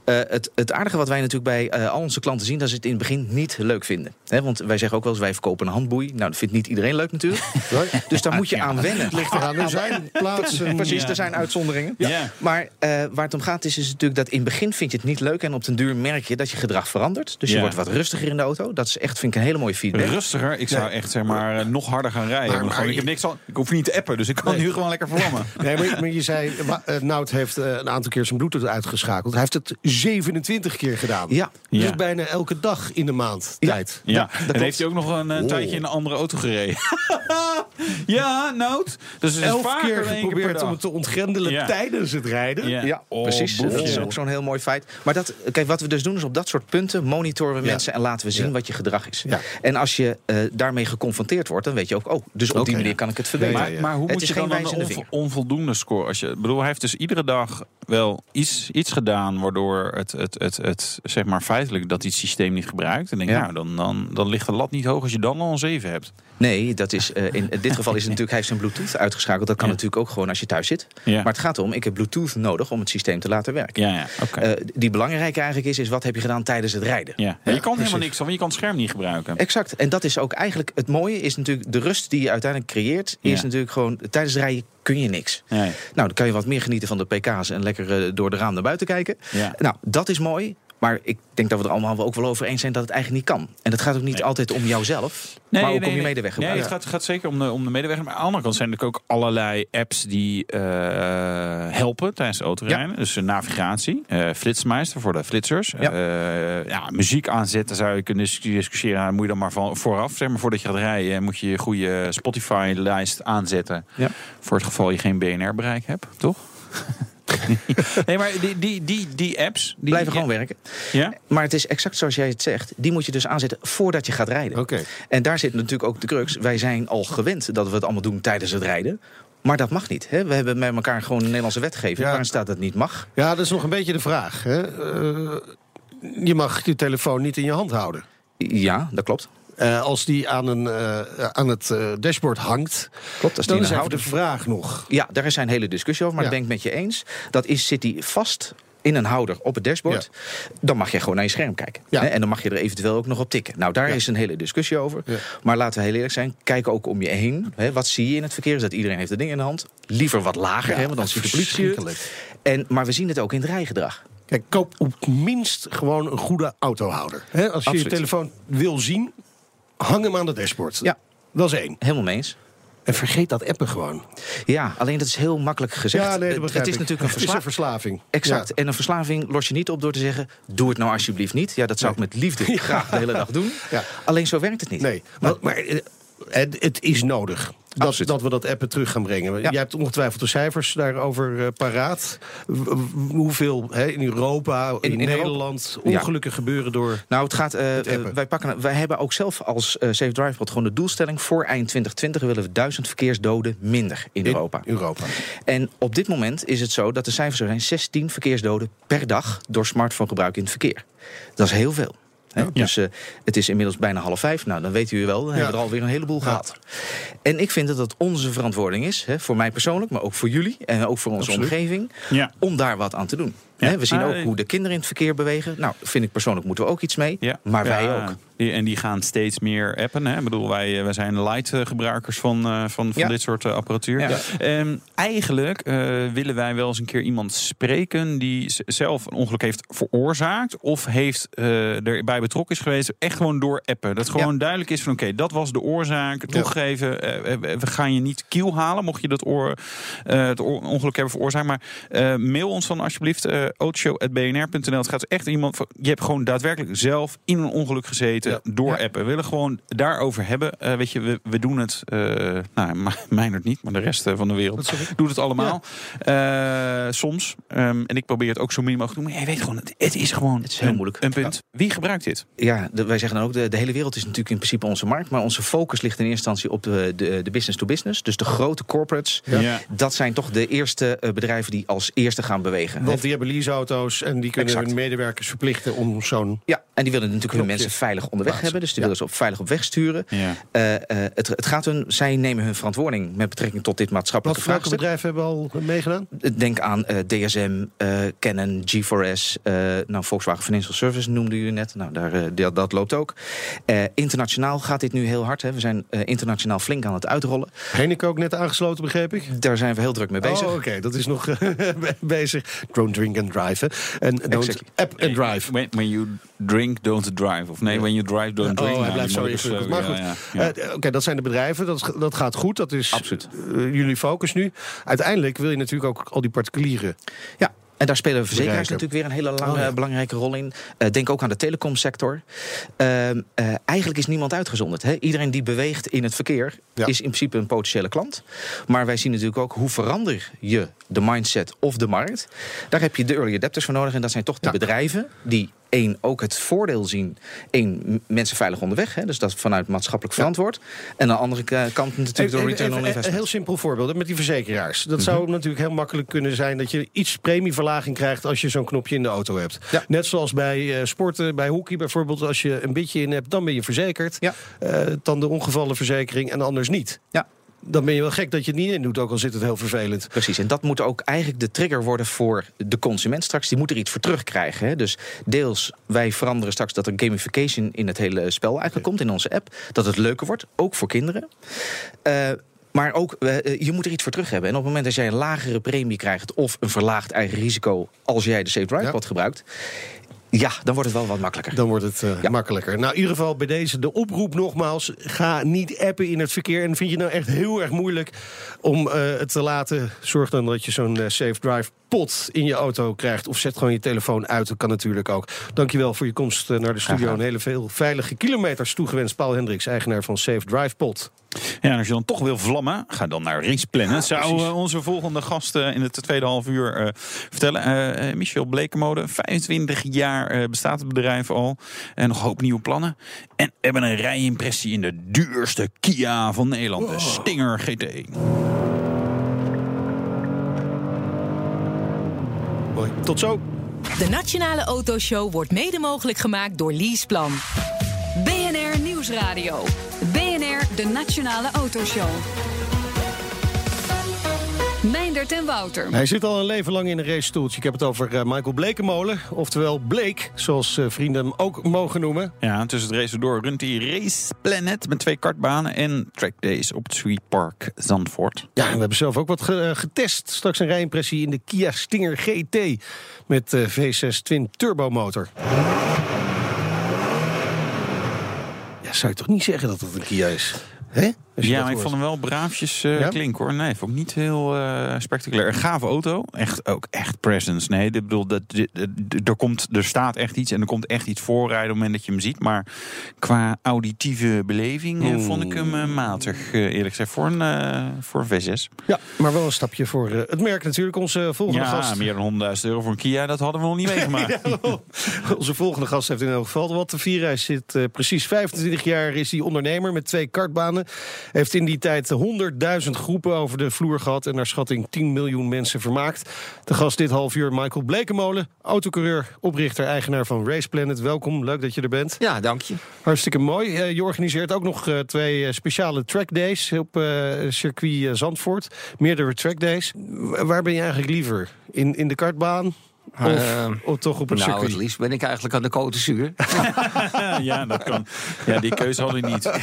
Eh, het, het aardige wat wij natuurlijk bij eh, al onze klanten zien, dat ze het in het begin niet leuk vinden. Hè, want wij zeggen ook wel eens, wij verkopen een handboei. Nou, dat vindt niet iedereen leuk natuurlijk. Nee? Dus daar moet je aan wennen. Het ligt eraan. Er zijn plaatsen. Precies, er zijn uitzonderingen. Ja. Maar eh, waar het om gaat is, is natuurlijk dat in het begin vind je het niet leuk. Leuk. En op den duur merk je dat je gedrag verandert. Dus je Ja. wordt wat rustiger in de auto. Dat is echt, vind ik, een hele mooie feedback. Rustiger, ik zou echt zeg maar eh, nog harder gaan rijden. Maar- Want maar gewoon, ik, heb niks aan, ik hoef niet te appen, dus ik kan Nee. nu gewoon lekker vlammen. Nee, maar, maar je zei, eh, Nout heeft eh, een aantal keer zijn Bluetooth uitgeschakeld. Hij heeft het 27 keer gedaan. Ja. Dus Ja. bijna elke dag in de maand Ja. tijd. Ja, en heeft hij ook nog een eh, tijdje in een andere auto gereden. ja, Nout. Dus Elf vaker keer geprobeerd om het te ontgrendelen Ja. tijdens het rijden. Ja, Ja, Oh, precies. boefje. Dat is ook zo'n heel mooi feit. Maar dat, kijk, wat we dus doen is op dat soort punten monitoren we Ja. mensen en laten we zien Ja. wat je gedrag is. Ja. En als je eh, daarmee geconfronteerd wordt, dan weet je ook, oh, dus op die manier ja. kan ik het verbeteren. Maar, maar hoe Het moet je dan een onvo- onvoldoende score? Als je, ik bedoel, hij heeft dus iedere dag wel iets, iets gedaan... waardoor het, het, het, het, zeg maar feitelijk dat hij het systeem niet gebruikt. En denk ik, Ja. nou, dan, dan, dan ligt de lat niet hoog als je dan al een 7 hebt. Nee, dat is, eh, in dit geval is het natuurlijk, hij heeft zijn Bluetooth uitgeschakeld. Dat kan Ja. natuurlijk ook gewoon als je thuis zit. Ja. Maar het gaat erom, ik heb Bluetooth nodig om het systeem te laten werken. Ja, ja, oké. Eh, die belangrijke eigenlijk is, is wat heb je gedaan tijdens het rijden? ja. Je kan helemaal niks want je kan het scherm niet gebruiken. Exact. En dat is ook eigenlijk het mooie, is natuurlijk de rust die je uiteindelijk creëert, is natuurlijk gewoon tijdens het rijden kun je niks. Nee. Nou, dan kan je wat meer genieten van de pk's en lekker eh, door de raam naar buiten kijken. Nou, dat is mooi. Maar ik denk dat we er allemaal wel ook wel over eens zijn dat het eigenlijk niet kan. En dat gaat ook niet Nee. altijd om jouzelf, maar ook om je medeweg. Nee, het gaat, gaat zeker om de, om de medeweg. Maar aan de andere kant zijn er ook allerlei apps die eh, helpen tijdens het autorijden. Dus eh, navigatie, eh flitsmeister voor de flitsers. Ja. Muziek aanzetten zou je kunnen dis- discussiëren. Nou, moet je dan maar van, vooraf, zeg maar, voordat je gaat rijden, moet je je goede Spotify-lijst aanzetten. Ja. Voor het geval je geen BNR-bereik hebt, toch? nee, maar die, die, die, die apps... Die, Blijven gewoon werken. Ja? Maar het is exact zoals jij het zegt. Die moet je dus aanzetten voordat je gaat rijden. Oké. En daar zit natuurlijk ook de crux. Wij zijn al gewend dat we het allemaal doen tijdens het rijden. Maar dat mag niet. Hè? We hebben met elkaar gewoon een Nederlandse wetgeving... Ja. waarin staat dat het niet mag. Ja, dat is nog een beetje de vraag. Hè? Eh, je mag je telefoon niet in je hand houden. Ja, dat klopt. Eh, als die aan, een, eh, aan het eh, dashboard hangt, Klopt, als die dan is de vraag nog. Ja, daar is een hele discussie over, maar Ja. dat ben ik met je eens. Dat is, zit die vast in een houder op het dashboard, dan mag je gewoon naar je scherm kijken. Ja. En dan mag je er eventueel ook nog op tikken. Nou, daar Ja. is een hele discussie over. Maar laten we heel eerlijk zijn, kijk ook om je heen. Hè? Wat zie je in het verkeer? Is dat iedereen heeft het ding in de hand. Liever wat lager, hè? want dan ziet de politie het. En, maar we zien het ook in het rijgedrag. Kijk, koop op minst gewoon een goede autohouder. Als je Absoluut. je telefoon wil zien, hang hem aan de dashboard. Ja. Dat is één. Helemaal mee eens. En vergeet dat appen gewoon. Ja, alleen dat is heel makkelijk gezegd. ja, nee, dat het, is ik. natuurlijk een Het is een verslaving. Exact. Ja. En een verslaving los je niet op door te zeggen: doe het nou alsjeblieft niet. Ja, dat zou ik met liefde graag de hele dag doen. Ja. Alleen zo werkt het niet. Nee, maar, maar eh, het, het is nodig. Dat, Absoluut. dat we dat appen terug gaan brengen. Ja. Jij hebt ongetwijfeld de cijfers daarover eh, paraat. W- Hoeveel hè, in Europa, in, In- in Nederland ongelukken gebeuren door... Nou, het gaat. eh, Het eh, wij, pakken, wij hebben ook zelf als eh, Safe Drive gewoon de doelstelling. Voor eind 2020 willen we duizend verkeersdoden minder in Europa. In Europa. En op dit moment is het zo dat de cijfers er zijn 16 verkeersdoden per dag door smartphonegebruik in het verkeer. Dat is heel veel. Hè? Dus eh, het is inmiddels bijna half vijf. Nou, dan weet u wel, dan hebben we er alweer een heleboel gehad. En ik vind dat het onze verantwoording is, hè, voor mij persoonlijk, maar ook voor jullie en ook voor onze Absoluut. omgeving, om daar wat aan te doen. Ja. We zien Ah, ook hoe de kinderen in het verkeer bewegen. Nou, vind ik persoonlijk moeten we ook iets mee. Ja. Maar wij Ja, ook. en die gaan steeds meer appen. Hè? Ik bedoel, wij, eh, wij zijn light gebruikers van, eh, van, van Ja. dit soort eh, apparatuur. Ehm, eigenlijk willen wij wel eens een keer iemand spreken die zelf een ongeluk heeft veroorzaakt. Of heeft erbij betrokken is geweest. Echt gewoon door appen. Dat gewoon duidelijk is van oké, dat was de oorzaak. Toegeven. we gaan je niet kiel halen. Mocht je dat oor, het ongeluk hebben veroorzaakt. Maar mail ons dan alsjeblieft. autoshow.bnr.nl. Het gaat echt iemand van. Je hebt gewoon daadwerkelijk zelf in een ongeluk gezeten. Ja. Door appen. We willen gewoon daarover hebben. Eh, weet je, we, we doen het. eh nou, Meijnerd niet, maar de rest van de wereld doet het allemaal. Soms. Ehm, en ik probeer het ook zo min mogelijk te doen. Maar jij weet gewoon, het, het is gewoon Het is heel een, moeilijk. een punt. Wie gebruikt dit? Ja, de- wij zeggen dan ook, de, de hele wereld is natuurlijk in principe onze markt. Maar onze focus ligt in eerste instantie op de, de, de business to business. Dus de grote corporates. Dat zijn toch de eerste bedrijven die als eerste gaan bewegen. Want die hebben leaseauto's en die kunnen Exact. hun medewerkers verplichten om zo'n... Ja, en die willen natuurlijk hun mensen veilig onderweg Plaatsen. hebben. Dus die Ja. willen ze op, veilig op weg sturen. Ja. Eh, eh, het, het gaat hun, zij nemen hun verantwoording met betrekking tot dit maatschappelijke Wat, welke vraagstuk. bedrijven hebben al meegedaan? Denk aan eh, DSM, eh, Canon, G4S, eh, nou, Volkswagen Financial Service noemde u net. Nou, daar, eh, dat, dat loopt ook. Eh, internationaal gaat dit nu heel hard. Hè. We zijn eh, internationaal flink aan het uitrollen. Heineken ook net aangesloten, begreep ik? Daar zijn we heel druk mee bezig. Oh, oké, dat is nog bezig. Don't drink and and drive. hè. En don't Exactly. app and drive. When, when you drink, don't drive. Of nee, when you drive, don't drink. Oh, hij Nou, blijft zo ingewikkeld. Maar goed, ja, ja, ja. eh, oké, dat zijn de bedrijven. Dat, dat gaat goed. Dat is Absoluut. eh, jullie focus nu. Uiteindelijk wil je natuurlijk ook al die particulieren. Ja. En daar spelen verzekeraars natuurlijk weer een hele lange, Oh, ja. belangrijke rol in. Eh, denk ook aan de telecomsector. Ehm, eh, eigenlijk is niemand uitgezonderd. Hè? Iedereen die beweegt in het verkeer Ja. is in principe een potentiële klant. Maar wij zien natuurlijk ook hoe verander je de mindset of de markt. Daar heb je de early adapters voor nodig. En dat zijn toch de Ja. bedrijven die één ook het voordeel zien. één, m- mensen veilig onderweg. Hè? Dus dat vanuit maatschappelijk verantwoord. En aan de andere kant natuurlijk Even- return even on een investment. heel simpel voorbeeld met die verzekeraars. Dat zou natuurlijk heel makkelijk kunnen zijn dat je iets premieverlaging krijgt als je zo'n knopje in de auto hebt. Ja. Net zoals bij eh, sporten, bij hockey bijvoorbeeld. Als je een beetje in hebt, dan ben je verzekerd. Ja. Eh, dan de ongevallenverzekering en anders niet. Ja. Dan ben je wel gek dat je het niet in doet, ook al zit het heel vervelend. Precies, en dat moet ook eigenlijk de trigger worden voor de consument straks. Die moet er iets voor terugkrijgen. Hè? Dus deels, wij veranderen straks dat er gamification in het hele spel eigenlijk komt, in onze app. Dat het leuker wordt, ook voor kinderen. Eh, maar ook, eh, je moet er iets voor terug hebben. En op het moment dat jij een lagere premie krijgt... of een verlaagd eigen risico als jij de Safe Drive Ja. Gebruikt... ja, dan wordt het wel wat makkelijker. Dan wordt het eh, Ja. makkelijker. Nou, in ieder geval bij deze de oproep nogmaals. Ga niet appen in het verkeer. En vind je nou echt heel erg moeilijk om eh, het te laten... zorg dan dat je zo'n eh, Safe Drive pot in je auto krijgt. Of zet gewoon je telefoon uit. Dat kan natuurlijk ook. Dankjewel voor je komst naar de studio. Een hele veel veilige kilometers toegewenst. Paul Hendricks, eigenaar van Safe Drive Pot. Ja, en als je dan toch wil vlammen, ga dan naar Race Planet. Zou eh, onze volgende gast eh, in het tweede half uur eh, vertellen. Michel Blekemode, 25 jaar eh, bestaat het bedrijf al. En nog een hoop nieuwe plannen. En hebben een rijimpressie in de duurste Kia van Nederland. De Stinger GT. Mooi. Tot zo. De Nationale Autoshow wordt mede mogelijk gemaakt door Leaseplan. BNR Nieuwsradio. BNR, de Nationale Autoshow. Meindert en Wouter. Hij zit al een leven lang in een racestoeltje. Ik heb het over eh, Michael Blekemolen. Oftewel Blake, zoals eh, vrienden hem ook mogen noemen. Ja, en tussen het race door runt hij Race Planet met twee kartbanen en trackdays op het Sweet Park Zandvoort. Ja, en we hebben zelf ook wat ge- eh, getest. Straks een rijimpressie in de Kia Stinger GT met eh, V6 Twin Turbo motor. Ja, zou je toch niet zeggen dat het een Kia is? Hè? Ja, maar ik vond hem wel braafjes eh Ja? klinken hoor. Nee, vond ik niet heel eh, spectaculair. Een gave auto. Echt ook echt presence. Nee, ik bedoel, dat, dit- dit- er, komt, er staat echt iets en er komt echt iets voorrijden op het moment dat je hem ziet. Maar qua auditieve beleving eh, vond ik hem eh, matig, eh, eerlijk gezegd, voor een, eh, voor een V6. Ja, maar wel een stapje voor eh, het merk natuurlijk. Onze volgende Ja, gast. meer dan 100.000 euro voor een Kia, dat hadden we nog niet meegemaakt. Onze volgende gast heeft in elk geval wat te vieren. Hij zit eh, precies 25 jaar, is hij ondernemer met twee kartbanen. Heeft in die tijd 100.000 groepen over de vloer gehad... en naar schatting 10 miljoen mensen vermaakt. De gast dit half uur, Michael Blekemolen. Autocoureur, oprichter, eigenaar van Race Planet. Welkom, leuk dat je er bent. Ja, dank je. Hartstikke mooi. Eh, je organiseert ook nog eh, twee eh, speciale trackdays op circuit Zandvoort. Meerdere trackdays. Waar ben je eigenlijk liever? In, in de kartbaan? Of, Eh, of toch op het nou, circuit? het liefst ben ik eigenlijk aan de Côte d'Azur. ja, dat kan. Ja, die keuze hadden we niet. Ja,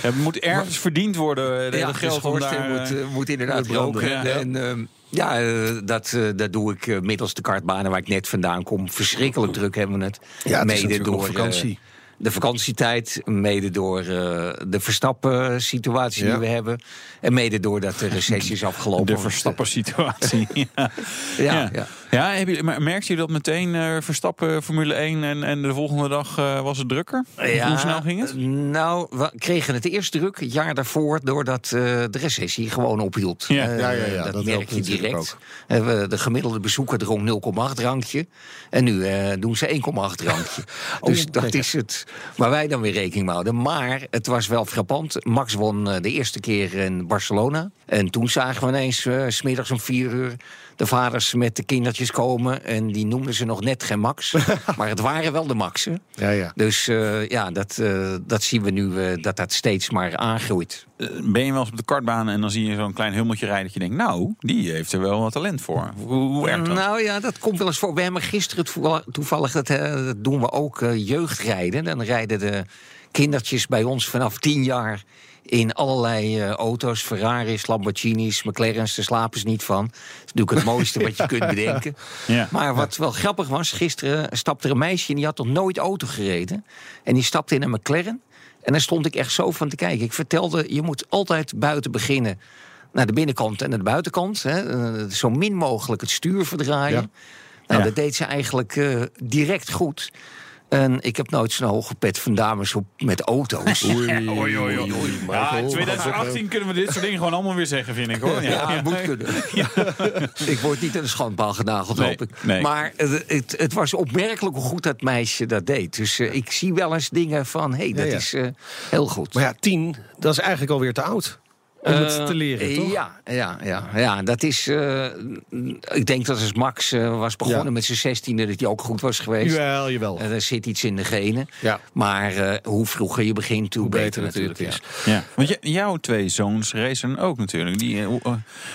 het moet ergens verdiend worden. eh, ja, de geld om schoorsteen daar, moet, eh, moet inderdaad roken. ja. En, ehm, ja, dat, dat doe ik middels de kartbanen waar ik net vandaan kom. Verschrikkelijk druk hebben we het. Ja, het is mede natuurlijk door vakantie. de vakantietijd, mede door eh, de Verstappen-situatie Ja. die we hebben. En mede doordat de recessie is afgelopen. De Verstappen-situatie. ja. Ja, ja. Ja. merkte je dat meteen eh, Verstappen Formule 1 en, en de volgende dag eh, was het drukker? Hoe snel ging het? Nou, we kregen het eerst druk het jaar daarvoor... doordat eh, de recessie gewoon ophield. Ja. Eh, Ja, ja, ja, dat, dat merk je direct. ook. Eh, we- de gemiddelde bezoeker dronk 0,8 drankje. En nu eh, doen ze 1,8 drankje. dus dat is het. Waar wij dan weer rekening mee houden. Maar het was wel frappant. Max won eh, de eerste keer in Barcelona. En toen zagen we ineens, eh, s smiddags om vier uur... de vaders met de kindertjes komen. En die noemden ze nog net geen Max. maar het waren wel de Maxen. Ja, ja. Dus eh, ja, dat, eh, dat zien we nu eh, dat dat steeds maar aangroeit. Ben je wel eens op de kartbaan en dan zie je zo'n klein hummeltje rijden... dat je denkt, nou, die heeft er wel wat talent voor. Hoe, hoe werkt dat? Nou ja, dat komt wel eens voor. We hebben gisteren toevallig, toevallig dat, eh, dat doen we ook, eh, jeugdrijden. Dan rijden de kindertjes bij ons vanaf tien jaar in allerlei eh, auto's, Ferraris, Lamborghinis, McLaren's. Daar slapen ze niet van. Dat is natuurlijk het mooiste wat je kunt bedenken. Ja. Maar wat wel grappig was, gisteren stapte er een meisje en die had nog nooit auto gereden. En die stapte in een McLaren. En daar stond ik echt zo van te kijken. Ik vertelde, je moet altijd buiten beginnen. Naar de binnenkant en naar de buitenkant. Hè. Eh, Zo min mogelijk het stuur verdraaien. Ja. Nou, Ja. dat deed ze eigenlijk eh, direct goed. En ik heb nooit zo'n hoge pet van dames op met auto's. Oei, oei, oei. Ja, Michael. 2018 kunnen we dit soort dingen gewoon allemaal weer zeggen, vind ik hoor. Ja, het moet kunnen. ik word niet aan de schandpaal genageld, Nee, hoop ik. nee. Maar eh, het, het was opmerkelijk hoe goed dat meisje dat deed. Dus eh, ik zie wel eens dingen van, hé, hey, dat Ja, ja. is eh, heel goed. Maar ja, tien, dat is eigenlijk alweer te oud. Om het Eh, te leren, toch? Ja, ja, ja, ja dat is. eh, ik denk dat als Max eh, was begonnen Ja. met zijn zestiende, dat hij ook goed was geweest. Jawel, jawel. Er zit iets in de genen. Ja. Maar eh, hoe vroeger je begint, hoe, Hoe beter, natuurlijk is. Ja, want jouw twee zoons racen ook natuurlijk. Die,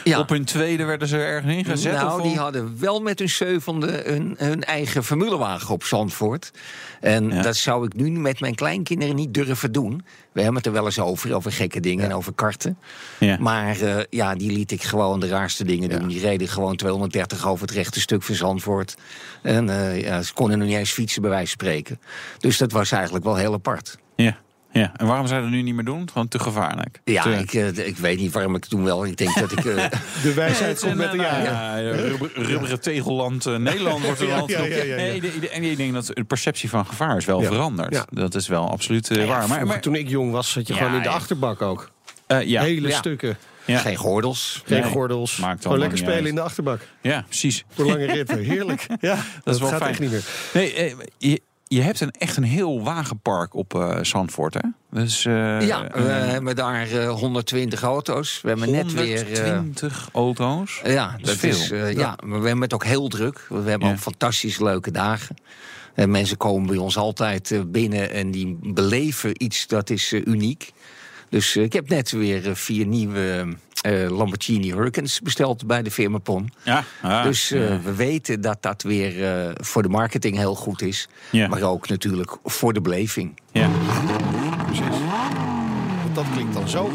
Ja. Op hun tweede werden ze ergens ingezet? Nou, of die hadden wel met hun zevende hun, hun eigen formulewagen op Zandvoort. En Ja. dat zou ik nu met mijn kleinkinderen niet durven doen. We hebben het er wel eens over, over gekke dingen en over karten. Ja. Maar eh, ja, die liet ik gewoon de raarste dingen doen. Die reden gewoon 230 over het rechte stuk van Zandvoort. En ja, ze konden nog niet eens fietsen, bij wijze van spreken. Dus dat was eigenlijk wel heel apart. Ja, ja. En waarom zou je dat nu niet meer doen? Gewoon te gevaarlijk. Ja, Te- ik, eh, ik weet niet waarom ik het toen wel. Ik denk dat ik. eh, De wijsheid komt een, met de eh, jaren. ja, rubber- rubberen tegelland eh, Nederland wordt er Ja, land ja, ja, ja, ja. Nee, de- de- En ik denk dat de perceptie van gevaar is wel Ja. veranderd. Ja. Dat is wel absoluut eh, waar. Maar, toen ik jong was, zat je Ja, gewoon in de ja. achterbak ook. eh, ja, Hele Ja. stukken. ja. Geen gordels. Geen Nee. gordels. Maakt gewoon lekker spelen uit. in de achterbak. ja, precies. Voor lange ritten. Heerlijk. Ja, dat, is wel gaat fijn. echt niet meer. Nee, eh, je, je hebt een, echt een heel wagenpark op eh Zandvoort, hè? Dus, eh, Ja, we hebben daar eh, 120 auto's. We hebben net weer. eh, 120 auto's. ja, dat veel. is. eh, ja. maar we hebben het ook heel druk. We hebben Ja. ook fantastisch leuke dagen. En mensen komen bij ons altijd eh, binnen en die beleven iets dat is eh, uniek. Dus eh, ik heb net weer eh, vier nieuwe eh, Lamborghini Hurricanes besteld bij de firma Pon. Ja, ah, dus eh, ja. we weten dat dat weer eh, voor de marketing heel goed is. Ja. Maar ook natuurlijk voor de beleving. ja. Want dat klinkt dan zo.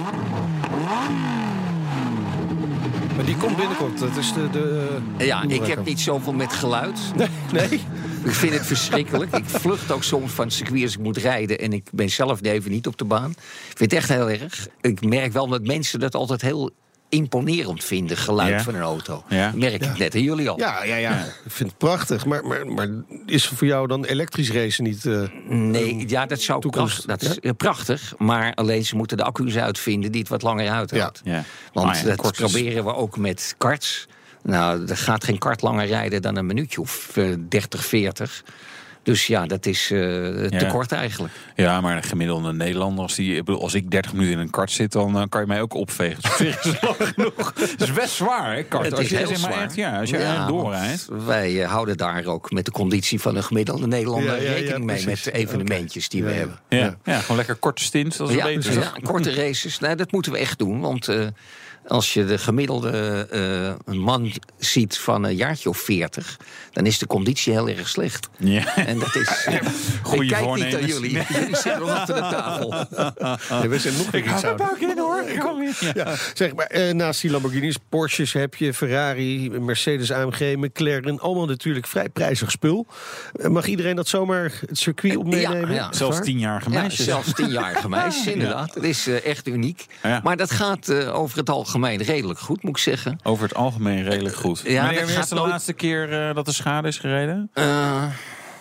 Maar die komt binnenkort. Dat is de... de Ja, ik heb niet zoveel met geluid. Nee, nee. Ik vind het verschrikkelijk. Ik vlucht ook soms van het circuit als ik moet rijden. En ik ben zelf even niet op de baan. Ik vind het echt heel erg. Ik merk wel dat mensen dat altijd heel imponerend vinden, geluid Ja. van een auto. Ja. Dat merk ik net. En jullie al. Ja, ja, ja. Ik vind het prachtig. Maar, maar, maar is voor jou dan elektrisch racen niet... eh, Nee, ja, dat zou toekomst, dat is eh, prachtig. Maar alleen ze moeten de accu's uitvinden die het wat langer uithoudt. ja. Want Maar dat proberen we ook met karts. Nou, er gaat geen kart langer rijden dan een minuutje of eh, 30, 40. Dus ja, dat is eh, te Ja. kort eigenlijk. Ja, maar een gemiddelde Nederlander, als, die, als ik 30 minuten in een kart zit, dan eh, kan je mij ook opvegen. Het lang genoeg. Het is best zwaar, hè, kart. Het als is je heel zeg maar zwaar. echt, ja, als je Ja, doorrijdt. Wij eh, houden daar ook met de conditie van een gemiddelde Nederlander Ja, ja, ja, rekening mee precies. met de evenementjes die we hebben. Ja, ja. gewoon lekker korte stint. Dat is Ja, beter. ja, korte races. Nee, dat moeten we echt doen. Want eh, als je de gemiddelde eh, man ziet van een jaartje of 40, dan is de conditie heel erg slecht. Ja. En dat is. eh, Goeie ik kijk niet naar jullie. Jullie zitten nog achter de tafel. nee, we zijn nog weer iets ouder. in hoor. Kom weer. Ja, zeg maar, eh, naast die Lamborghinis, Porsches heb je Ferrari, Mercedes AMG, McLaren. Allemaal natuurlijk vrij prijzig spul. Mag iedereen dat zomaar het circuit op Ja, meenemen? ja. Zelfs tienjarige Ja, meisjes. zelfs tienjarige meisjes, inderdaad. Dat is echt uniek. Ja. Maar dat gaat over het algemeen redelijk goed, moet ik zeggen. Over het algemeen redelijk goed. Ja, Wanneer is de nooit- laatste keer eh, dat de schade is gereden? Eh,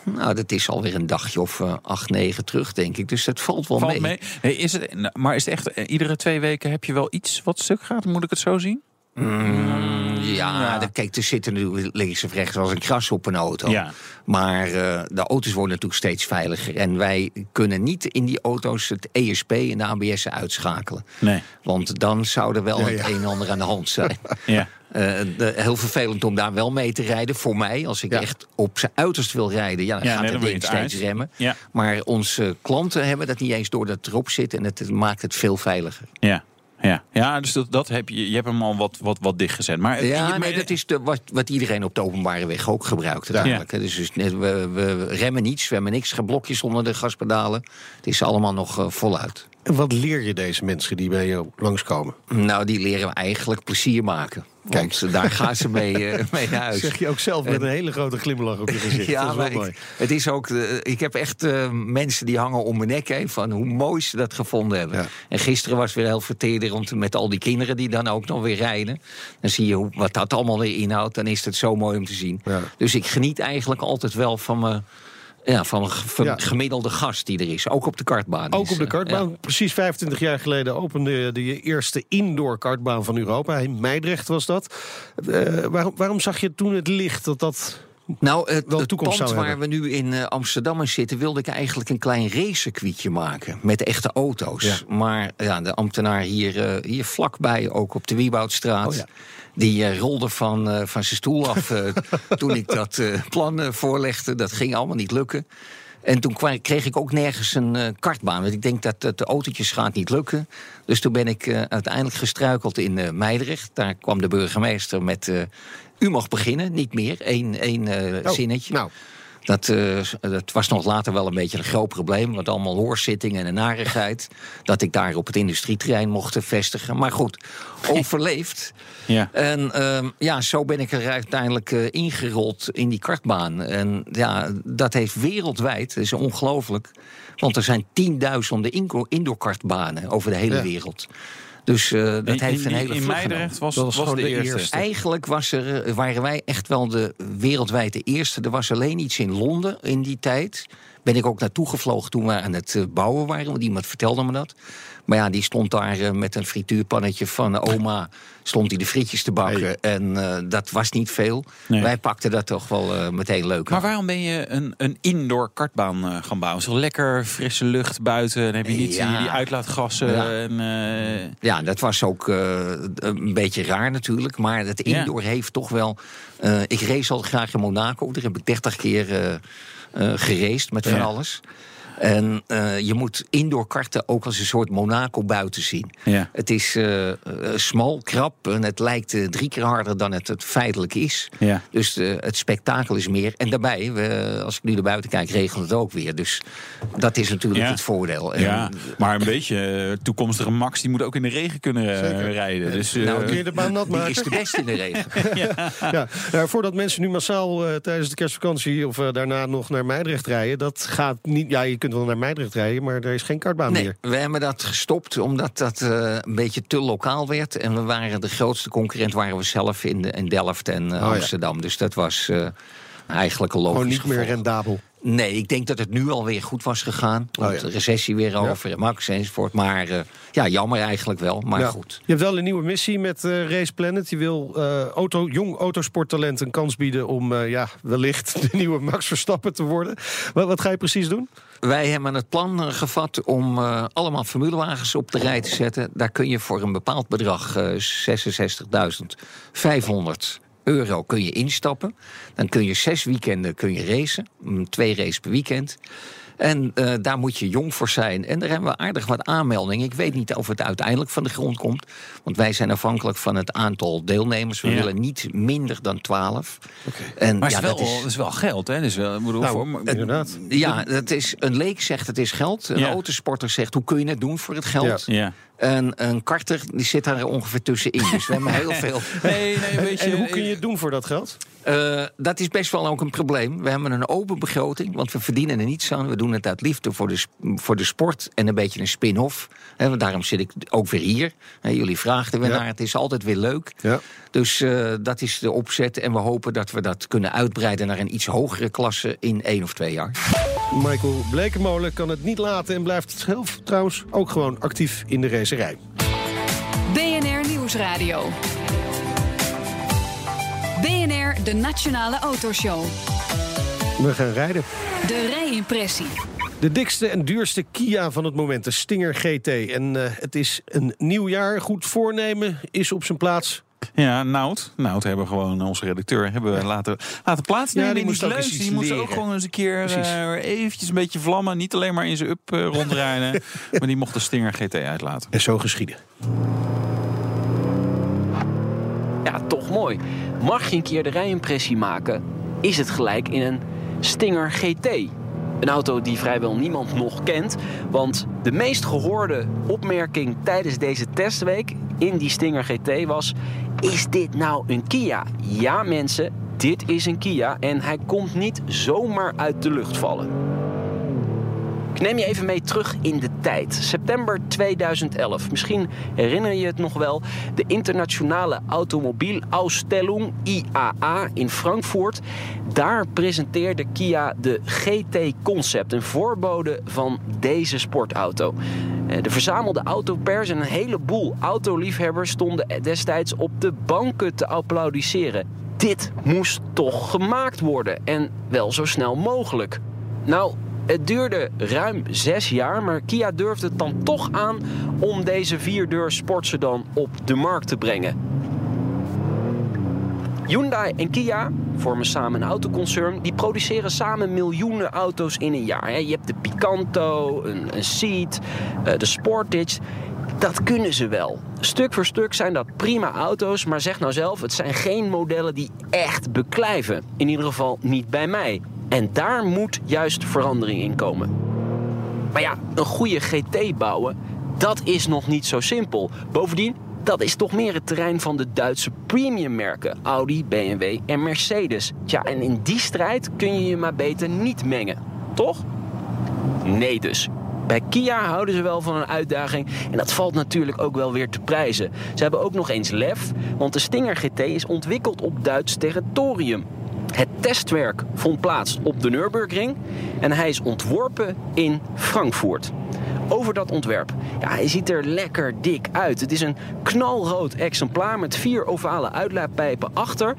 nou, dat is alweer een dagje of eh, acht, negen terug, denk ik. Dus dat valt wel Valt mee. is het, nou, maar is het echt, eh, iedere twee weken heb je wel iets wat stuk gaat? Moet ik het zo zien? Mm, ja, kijk, er zitten nu links of rechts als een kras op een auto. Ja. Maar eh, de auto's worden natuurlijk steeds veiliger. En wij kunnen niet in die auto's het ESP en de ABS uitschakelen. Nee. Want dan zou er wel Ja, het ja. een en ander aan de hand zijn. Ja. Eh, de- heel vervelend om daar wel mee te rijden. Voor mij, als ik Ja. echt op zijn uiterst wil rijden, ja, dan Ja, gaat nee, het dan ding steeds uit. remmen. Ja. Maar onze klanten hebben dat niet eens door dat erop zit. En het maakt het veel veiliger. Ja. Ja, ja dus dat, dat heb je, je hebt hem al wat, wat, wat dichtgezet. Maar, Ja, je- maar- nee, dat is de, wat, wat iedereen op de openbare weg ook gebruikt hè. Dus, dus we, we remmen niets, we hebben niks, geen blokjes onder de gaspedalen. Het is allemaal nog eh, voluit. En wat leer je deze mensen die bij jou langskomen? Nou, die leren eigenlijk plezier maken. Want daar gaan ze mee, eh, mee naar huis. Zeg je ook zelf met een hele grote glimlach op je gezicht. Ja, dat is wel maar mooi. ik, het is ook. eh, ik heb echt eh, mensen die hangen om mijn nek heen van hoe mooi ze dat gevonden hebben. Ja. En gisteren was weer heel vertederend met al die kinderen die dan ook nog weer rijden. Dan zie je hoe, wat dat allemaal weer inhoudt. Dan is het zo mooi om te zien. Ja. Dus ik geniet eigenlijk altijd wel van mijn. Ja, van een Ja. gemiddelde gast die er is. Ook op de kartbaan. Ook is, op de eh, kartbaan. Precies 25 jaar geleden opende de eerste indoor kartbaan van Europa. In Meidrecht was dat. Eh, waarom, waarom zag je toen het licht dat dat... Nou, het, wel het pand waar we nu in eh, Amsterdam in zitten... wilde ik eigenlijk een klein racecircuitje maken. Met echte auto's. Maar ja, de ambtenaar hier, eh, hier vlakbij, ook op de Wieboudstraat... Oh ja. die eh, rolde van, van zijn stoel af toen ik dat plan voorlegde. Dat ging allemaal niet lukken. En toen kreeg ik ook nergens een kartbaan. Want ik denk dat de autootjes gaat niet lukken. Dus toen ben ik uiteindelijk gestruikeld in Meidrecht. Daar kwam de burgemeester met... u mag beginnen, niet meer. Eén één eh, Oh, zinnetje. Nou, Dat, eh, dat was nog later wel een beetje een groot probleem. Want allemaal hoorzittingen en een narigheid. dat ik daar op het industrieterrein mocht vestigen. Maar goed, overleefd. Ja. En ehm, ja, zo ben ik er uiteindelijk eh, ingerold in die kartbaan. En ja, dat heeft wereldwijd, dat is ongelooflijk. Want er zijn tienduizenden indoorkartbanen over de hele Ja. wereld. Dus eh, dat In- heeft een in, hele in Meidrecht was, was, de de eerste. eerste. Eigenlijk was er, eh, waren wij echt wel de wereldwijd de eerste. Er was alleen iets in Londen in die tijd. Ben ik ook naartoe gevlogen toen we aan het eh, bouwen waren. Want iemand vertelde me dat. Maar ja, die stond daar eh, met een frituurpannetje van oma. Stond hij de frietjes te bakken. En eh, dat was niet veel. Nee. Wij pakten dat toch wel eh, meteen leuk. Maar waarom ben je een, een indoor kartbaan eh, gaan bouwen? Zo lekker frisse lucht buiten. Dan heb je niet Ja. die, die uitlaatgassen. Ja. En, eh, Ja, dat was ook eh, een beetje raar natuurlijk. Maar het Ja. indoor heeft toch wel... eh, ik race al graag in Monaco. Daar heb ik 30 keer eh eh geraced met van Ja. alles. En eh, je moet indoor karten ook als een soort Monaco buiten zien. Ja. Het is eh, eh, smal, krap en het lijkt drie keer harder dan het, het feitelijk is. Ja. Dus eh, het spektakel is meer. En daarbij, we, als ik nu naar buiten kijk, regent het ook weer. Dus dat is natuurlijk Ja. het voordeel. En, ja, maar een beetje toekomstige Max die moet ook in de regen kunnen Zeker. rijden. Dus, eh, Nou, kun je de baan nat die maken? is de beste in de regen. Ja, nou, voordat mensen nu massaal eh, tijdens de kerstvakantie of daarna nog naar Meidrecht rijden, dat gaat niet. Ja, je kunt wel naar Meidrecht rijden, maar er is geen kartbaan Nee, meer. we hebben dat gestopt omdat dat eh, een beetje te lokaal werd. En we waren de grootste concurrent waren we zelf in, de- in Delft en eh, Oh, ja. Amsterdam. Dus dat was eh, eigenlijk een logisch Gewoon niet meer rendabel. Nee, ik denk dat het nu alweer goed was gegaan. Want Oh, ja. de recessie weer over en Max enzovoort. Maar ja, jammer eigenlijk wel. Maar Ja. goed. Je hebt wel een nieuwe missie met Race Planet. Je wil auto, jong autosporttalent een kans bieden om ja, wellicht de nieuwe Max Verstappen te worden. Wat, wat ga je precies doen? Wij hebben het plan eh, gevat om eh, allemaal formulewagens op de rij te zetten. Daar kun je voor een bepaald bedrag, eh 66.500 euro, kun je instappen. Dan kun je zes weekenden kun je racen. Mm, Twee races per weekend. En eh, daar moet je jong voor zijn. En daar hebben we aardig wat aanmeldingen. Ik weet niet of het uiteindelijk van de grond komt. Want wij zijn afhankelijk van het aantal deelnemers. We Ja. willen niet minder dan 12. En maar ja, het, is wel, dat is, het is wel geld, hè? Dus wel, bedoel, Nou, voor, maar- inderdaad. ja, dat is, een leek zegt het is geld. Een Ja. autosporter zegt hoe kun je het doen voor het geld. ja. En een karter die zit daar ongeveer tussenin. Dus we hebben heel veel. Nee, nee, weet je, en hoe kun je het doen voor dat geld? Eh, dat is best wel ook een probleem. We hebben een open begroting, want we verdienen er niets aan. We doen het uit liefde voor de, voor de sport en een beetje een spin-off. Hè, want daarom zit ik ook weer hier. Hè, jullie vragen er weer Ja. naar. Het is altijd weer leuk. Ja. Dus eh, dat is de opzet. En we hopen dat we dat kunnen uitbreiden naar een iets hogere klasse in één of twee jaar. Michael Blekemolen kan het niet laten en blijft zelf trouwens ook gewoon actief in de racerij. BNR Nieuwsradio. De Nationale Autoshow. We gaan rijden. De rijimpressie. De dikste en duurste Kia van het moment, de Stinger GT. En eh, het is een nieuw jaar. Goed voornemen is op zijn plaats. Ja, Nout. Nout hebben we gewoon, onze redacteur, hebben we laten, laten plaatsnemen. Ja, die in moest ook Die moest ook gewoon eens een keer eh, eventjes een beetje vlammen. Niet alleen maar in zijn up eh, rondrijden. maar die mocht de Stinger GT uitlaten. En zo geschieden. Ja, toch mooi. Mag je een keer de rijimpressie maken, is het gelijk in een Stinger GT. Een auto die vrijwel niemand nog kent. Want de meest gehoorde opmerking tijdens deze testweek in die Stinger GT was... Is dit nou een Kia? Ja mensen, dit is een Kia en hij komt niet zomaar uit de lucht vallen. Ik neem je even mee terug in de tijd. September 2011. Misschien herinner je het nog wel. De Internationale Automobielausstellung IAA in Frankfurt. Daar presenteerde Kia de GT Concept, een voorbode van deze sportauto. Eh, De verzamelde autopers en een heleboel autoliefhebbers stonden destijds op de banken te applaudisseren. Dit moest toch gemaakt worden en wel zo snel mogelijk. Nou, het duurde ruim zes jaar, maar Kia durfde het dan toch aan om deze vierdeur sportsedan op de markt te brengen. Hyundai en Kia vormen samen een autoconcern. Die produceren samen miljoenen auto's in een jaar. Je hebt de Picanto, een, een Ceed, eh, de Sportage. Dat kunnen ze wel. Stuk voor stuk zijn dat prima auto's, maar zeg nou zelf, het zijn geen modellen die echt beklijven. In ieder geval niet bij mij. En daar moet juist verandering in komen. Maar ja, een goede GT bouwen, dat is nog niet zo simpel. Bovendien, dat is toch meer het terrein van de Duitse premiummerken. Audi, BMW en Mercedes. Tja, en in die strijd kun je je maar beter niet mengen. Toch? Nee dus. Bij Kia houden ze wel van een uitdaging en dat valt natuurlijk ook wel weer te prijzen. Ze hebben ook nog eens lef, want de Stinger GT is ontwikkeld op Duits territorium. Het testwerk vond plaats op de Nürburgring en hij is ontworpen in Frankfurt. Over dat ontwerp. Ja, hij ziet er lekker dik uit. Het is een knalrood exemplaar met vier ovale uitlaatpijpen achter.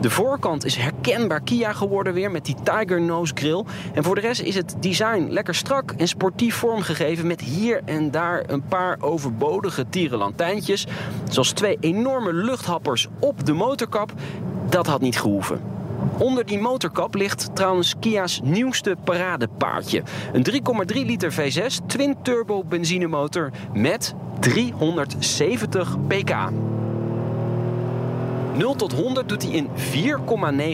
De voorkant is herkenbaar Kia geworden weer met die Tiger Nose grill. En voor de rest is het design lekker strak en sportief vormgegeven met hier en daar een paar overbodige tierenlantijntjes. Zoals twee enorme luchthappers op de motorkap. Dat had niet gehoeven. Onder die motorkap ligt trouwens Kia's nieuwste paradepaardje. Een 3,3 liter V6 twin-turbo benzinemotor met 370 pk. 0 tot 100 doet hij in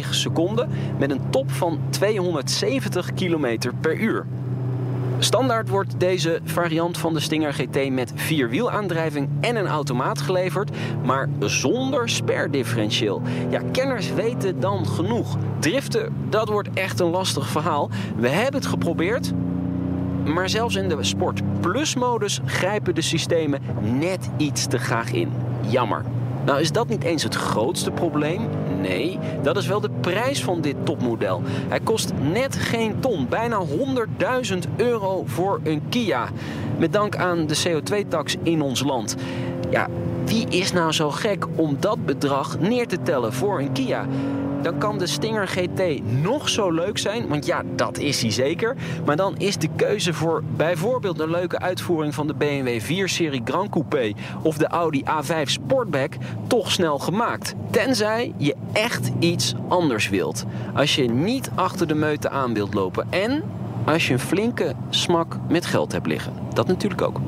4,9 seconden met een top van 270 km per uur. Standaard wordt deze variant van de Stinger GT met vierwielaandrijving en een automaat geleverd, maar zonder sperdifferentieel. Ja, kenners weten dan genoeg. Driften, dat wordt echt een lastig verhaal. We hebben het geprobeerd, maar zelfs in de Sport Plus modus grijpen de systemen net iets te graag in. Jammer. Nou is dat niet eens het grootste probleem. Nee, dat is wel de prijs van dit topmodel. Hij kost net geen ton, bijna 100.000 euro voor een Kia. Met dank aan de CO2-tax in ons land. Ja, wie is nou zo gek om dat bedrag neer te tellen voor een Kia? Dan kan de Stinger GT nog zo leuk zijn, want ja, dat is hij zeker. Maar dan is de keuze voor bijvoorbeeld een leuke uitvoering van de BMW 4-serie Grand Coupé of de Audi A5 Sportback toch snel gemaakt. Tenzij je echt iets anders wilt. Als je niet achter de meute aan wilt lopen en als je een flinke smak met geld hebt liggen. Dat natuurlijk ook.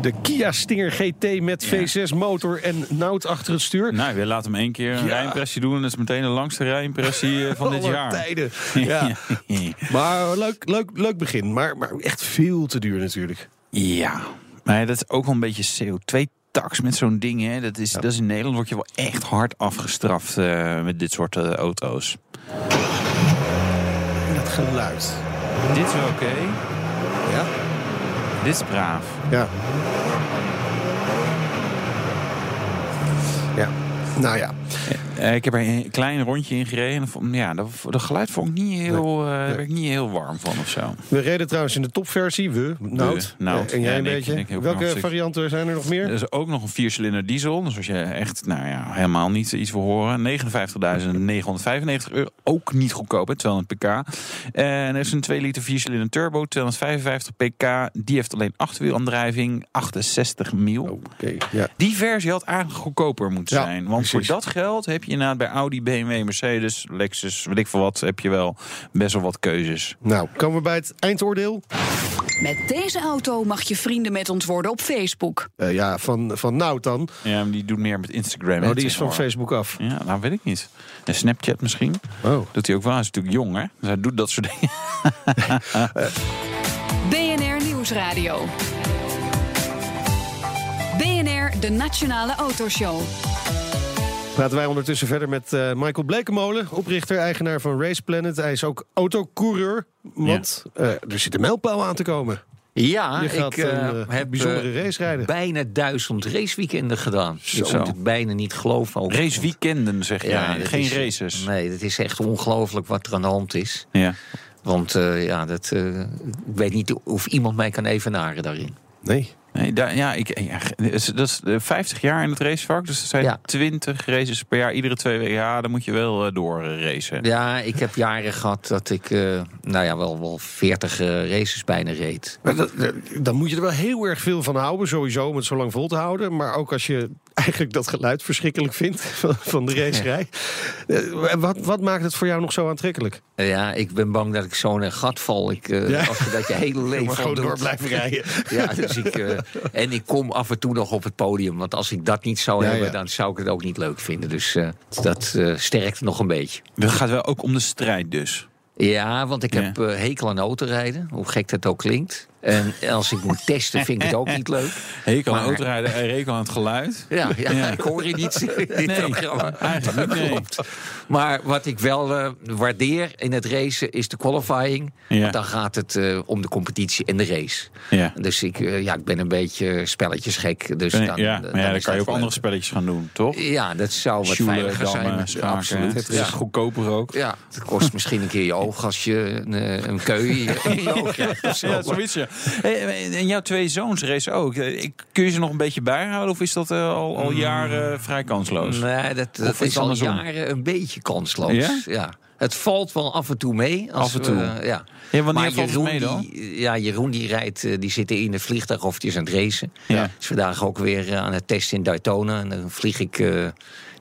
De Kia Stinger GT met V6 motor en Nout achter het stuur. Nou, we laten hem één keer een rijimpressie doen. En dat is meteen de langste rijimpressie eh, van dit jaar. tijden. Ja. Maar leuk, leuk, leuk begin. Maar, maar echt veel te duur natuurlijk. Ja, maar dat is ook wel een beetje CO2-tax met zo'n ding. Hè. Dat, is, dat is in Nederland word je wel echt hard afgestraft eh, met dit soort eh, auto's. En dat geluid. Dit is wel oké. Ja? Dit is braaf. Ja. Ja. Nou ja. Eh, ik heb er een klein rondje in gereden. Ja, dat, dat geluid vond ik niet heel, eh, daar werd ik niet heel warm van of zo. We reden trouwens in de topversie. We, Nout. Nout. En jij Ja, een ik- beetje. ik Welke varianten zijn er nog meer? Er is ook nog een viercilinder diesel. Dus als je echt nou ja, helemaal niet iets wil horen. 59.995 euro. Ook niet goedkoop, hè, 200 pk. En er is een 2 liter viercilinder turbo, 255 pk. Die heeft alleen achterwielaandrijving, 68 mil. Oké, ja. Die versie had eigenlijk goedkoper moeten Ja, zijn. Want precies. voor dat geld heb je inderdaad bij Audi, BMW, Mercedes, Lexus, weet ik veel wat, heb je wel best wel wat keuzes. Nou, komen we bij het eindoordeel. Met deze auto mag je vrienden met ons worden op Facebook. Eh, ja, van, van Nout dan. Ja, maar die doet meer met Instagram. Oh, die is van. Facebook af. Ja, nou weet ik niet. En Snapchat misschien. Oh. Oh. Doet hij ook wel. Hij is natuurlijk jong, hè? Dus hij doet dat soort dingen. BNR Nieuwsradio. BNR, de Nationale Autoshow. Praten wij ondertussen verder met eh, Michael Blekemolen, oprichter, eigenaar van Race Planet. Hij is ook autocoureur, want eh, er zit een mijlpaal aan te komen. Ja, Je gaat ik eh, een, eh, heb bijzondere race rijden. bijna duizend raceweekenden gedaan. Zo. Ik moet het bijna niet geloven. ook. Raceweekenden, zeg jij. dat Geen is, races. Nee, dat is echt ongelooflijk wat er aan de hand is. Ja. Want eh, ja, dat, eh, ik weet niet of iemand mij kan evenaren daarin. Nee. Nee, daar, ja, ik, ja, dat is- dat is eh, 50 jaar in het racevak. Dus dat zijn Ja. 20 races per jaar. Iedere twee weken. Ja, dan moet je wel eh, door eh, racen. Ja, ik heb jaren gehad dat ik eh, nou ja, wel, wel 40 eh, races bijna reed. Maar dat, dan moet je er wel heel erg veel van houden, sowieso, om het zo lang vol te houden. Maar ook als je eigenlijk dat geluid verschrikkelijk vindt van, van de racerij. Eh, Wat, wat maakt het voor jou nog zo aantrekkelijk? Ja, ik ben bang dat ik zo in een gat val. Ik, eh, Ja. Als je dat je hele leven maar gewoon door blijven rijden. Ja, dus ik, eh, en ik kom af en toe nog op het podium. Want als ik dat niet zou Ja, hebben, ja. dan zou ik het ook niet leuk vinden. Dus eh, dat eh, sterkt nog een beetje. Het gaat wel ook om de strijd dus. Ja, want ik Ja. heb eh, hekel aan autorijden. Hoe gek dat ook klinkt. En als ik moet testen, vind ik het ook niet leuk. Hekel aan Maar- autorijden en rekel aan het geluid. Ja, ja, Ja. ik hoor je niet in dit Nee, programma. eigenlijk niet, nee. Maar wat ik wel eh, waardeer in het racen is de qualifying. Ja. Want dan gaat het eh, om de competitie en de race. Ja. Dus ik, eh, ja, ik ben een beetje spelletjesgek. Dus dan, ja, kan je ook andere spelletjes gaan doen, toch? Ja, dat zou wat veiliger zijn. schaken. Absoluut. Het is goedkoper ook. Ja, het kost misschien een keer je oog als je een, een keu in je, in je oog krijgt. of zo. Ja, zoiets, ja. Hey, En jouw twee zoons racen ook. Eh, Kun je ze nog een beetje bijhouden? Of is dat eh, al, al jaren vrij kansloos? Nee, dat, dat is al jaren een beetje kansloos. Ja? Ja? Het valt wel af en toe mee. Als Af en toe. we- ja. Ja, wanneer maar Jeroen, mee dan? Die, ja, Jeroen die rijdt, eh, die zit in het vliegtuig of die is aan het racen. Ja. Is vandaag ook weer eh, aan het testen in Daytona. En dan vlieg ik eh,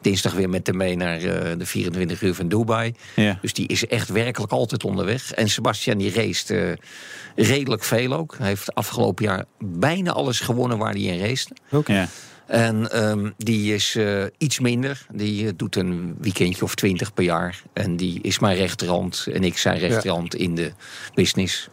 dinsdag weer met hem mee naar eh, de 24 uur van Dubai. Ja. Dus die is echt werkelijk altijd onderweg. En Sebastian die raced eh, redelijk veel ook. Hij heeft afgelopen jaar bijna alles gewonnen waar hij in raced. Ja. En ehm, die is eh, iets minder. Die doet een weekendje of twintig per jaar. En die is mijn rechterhand en ik zijn rechterhand in de business.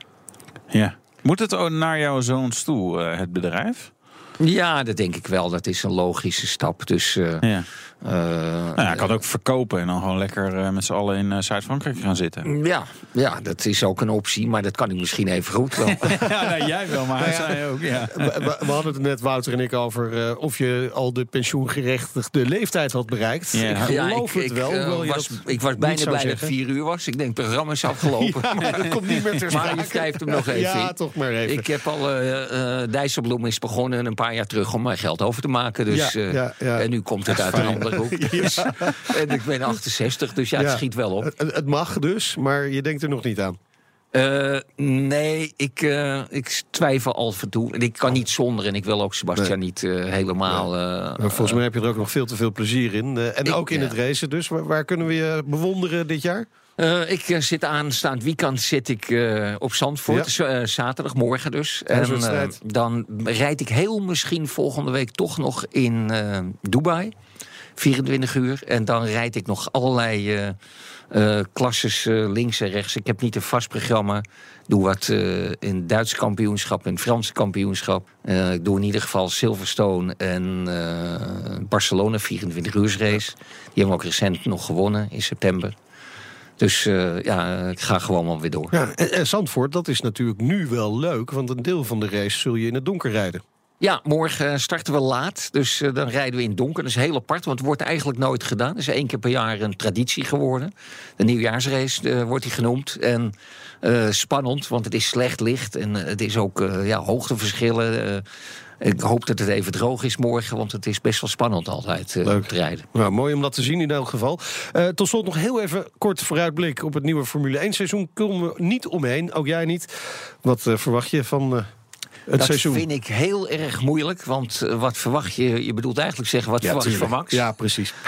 ja. Moet het ook naar jouw zoons toe, eh, het bedrijf? Ja, dat denk ik wel. Dat is een logische stap. Dus eh, Ja. Eh, Nou ja, ik kan ook verkopen en dan gewoon lekker eh, met z'n allen in eh, Zuid-Frankrijk gaan zitten. ja, ja, dat is ook een optie. Maar dat kan ik misschien even goed wel. ja, nou, jij wel, maar hij zei ook. Ja. We, hadden het net, Wouter en ik, over eh, of je al de pensioengerechtigde leeftijd had bereikt. Ja. Ik geloof het wel. je was, ik was bijna blij dat het vier uur was. Ik denk, het programma is afgelopen. Ja, maar dat komt niet meer ter Maar je schrijft hem nog even Ja, in. toch maar even. Ik heb al, Dijsselbloem is begonnen een paar jaar terug om mijn geld over te maken. Dus, Ja, eh, ja, ja. En nu komt het uit een andere hoek. Dus, en ik ben 68, dus ja, het schiet wel op. Het, het mag dus, maar je denkt er nog niet aan. Eh, nee, ik, eh, ik twijfel al en toe. En ik kan niet zonder en ik wil ook Sebastian niet eh, helemaal... volgens mij heb je er ook nog veel te veel plezier in. En ik- ook in het racen dus. Waar, waar kunnen we je bewonderen dit jaar? Ik zit aanstaand weekend zit ik op Zandvoort. Zaterdagmorgen dus. En dan rijd ik heel misschien volgende week toch nog in Dubai. 24 uur. En dan rijd ik nog allerlei eh eh, klasses eh, links en rechts. Ik heb niet een vast programma. Doe wat eh, in Duits kampioenschap en Frans kampioenschap. Ik doe in ieder geval Silverstone en Barcelona 24 uur race. Die hebben we ook recent nog gewonnen in september. Dus ja, ik ga gewoon wel weer door. Ja, en, en Zandvoort, dat is natuurlijk nu wel leuk. Want een deel van de race zul je in het donker rijden. Ja, morgen starten we laat. Dus eh, dan rijden we in het donker. Dat is heel apart, want het wordt eigenlijk nooit gedaan. Het is één keer per jaar een traditie geworden. De nieuwjaarsrace eh, wordt die genoemd. En eh, spannend, want het is slecht licht. En het is ook ja, hoogteverschillen. Ik hoop dat het even droog is morgen, want het is best wel spannend altijd Leuk. te rijden. Nou, mooi om dat te zien in elk geval. Tot slot nog heel even kort vooruitblik op het nieuwe Formule 1 seizoen. Komen we niet omheen, ook jij niet. Wat verwacht je van... Het dat seizoen. vind ik heel erg moeilijk. Want eh, wat verwacht je? Je bedoelt eigenlijk zeggen, wat verwacht je van. Max? Ja, precies.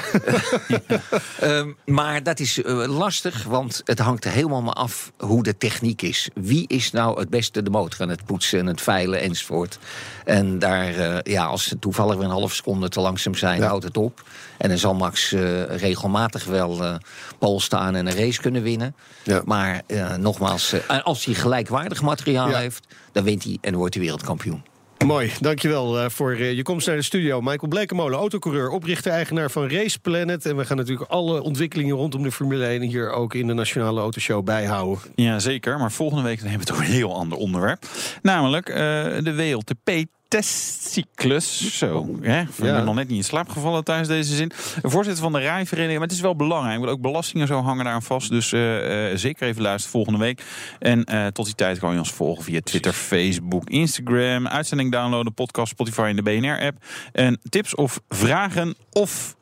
Ehm, maar dat is eh, lastig, want het hangt er helemaal maar af hoe de techniek is. Wie is nou het beste de motor aan het poetsen en het veilen enzovoort. En daar, eh, ja, als ze toevallig weer een half seconde te langzaam zijn, Ja. houdt het op. En dan zal Max eh, regelmatig wel eh pol staan en een race kunnen winnen. Ja. Maar eh, nogmaals, eh, als hij gelijkwaardig materiaal Ja. heeft, dan wint hij en wordt hij wereldkampioen. Mooi, dankjewel eh, voor je komst naar de studio. Michael Blekemolen, autocoureur, oprichter-eigenaar van Race Planet. En we gaan natuurlijk alle ontwikkelingen rondom de Formule 1... hier ook in de Nationale Autoshow bijhouden. Ja, zeker. Maar volgende week dan hebben we over een heel ander onderwerp. Namelijk eh, de WLTP testcyclus. Zo, hè? Ik Ja. nog net niet in slaap gevallen tijdens deze zin. De voorzitter van de rijvereniging, maar het is wel belangrijk. Want ook belastingen zo hangen daar aan vast. Dus eh, eh, zeker even luisteren volgende week. En eh, tot die tijd kan je ons volgen via Twitter, Facebook, Instagram. Uitzending downloaden, podcast, Spotify en de BNR-app. En tips of vragen of...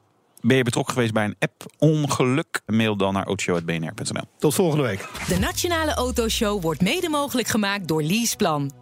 Ben je betrokken geweest bij een app-ongeluk? Mail dan naar autoshow.bnr.nl. Tot volgende week. De Nationale Autoshow wordt mede mogelijk gemaakt door Leaseplan.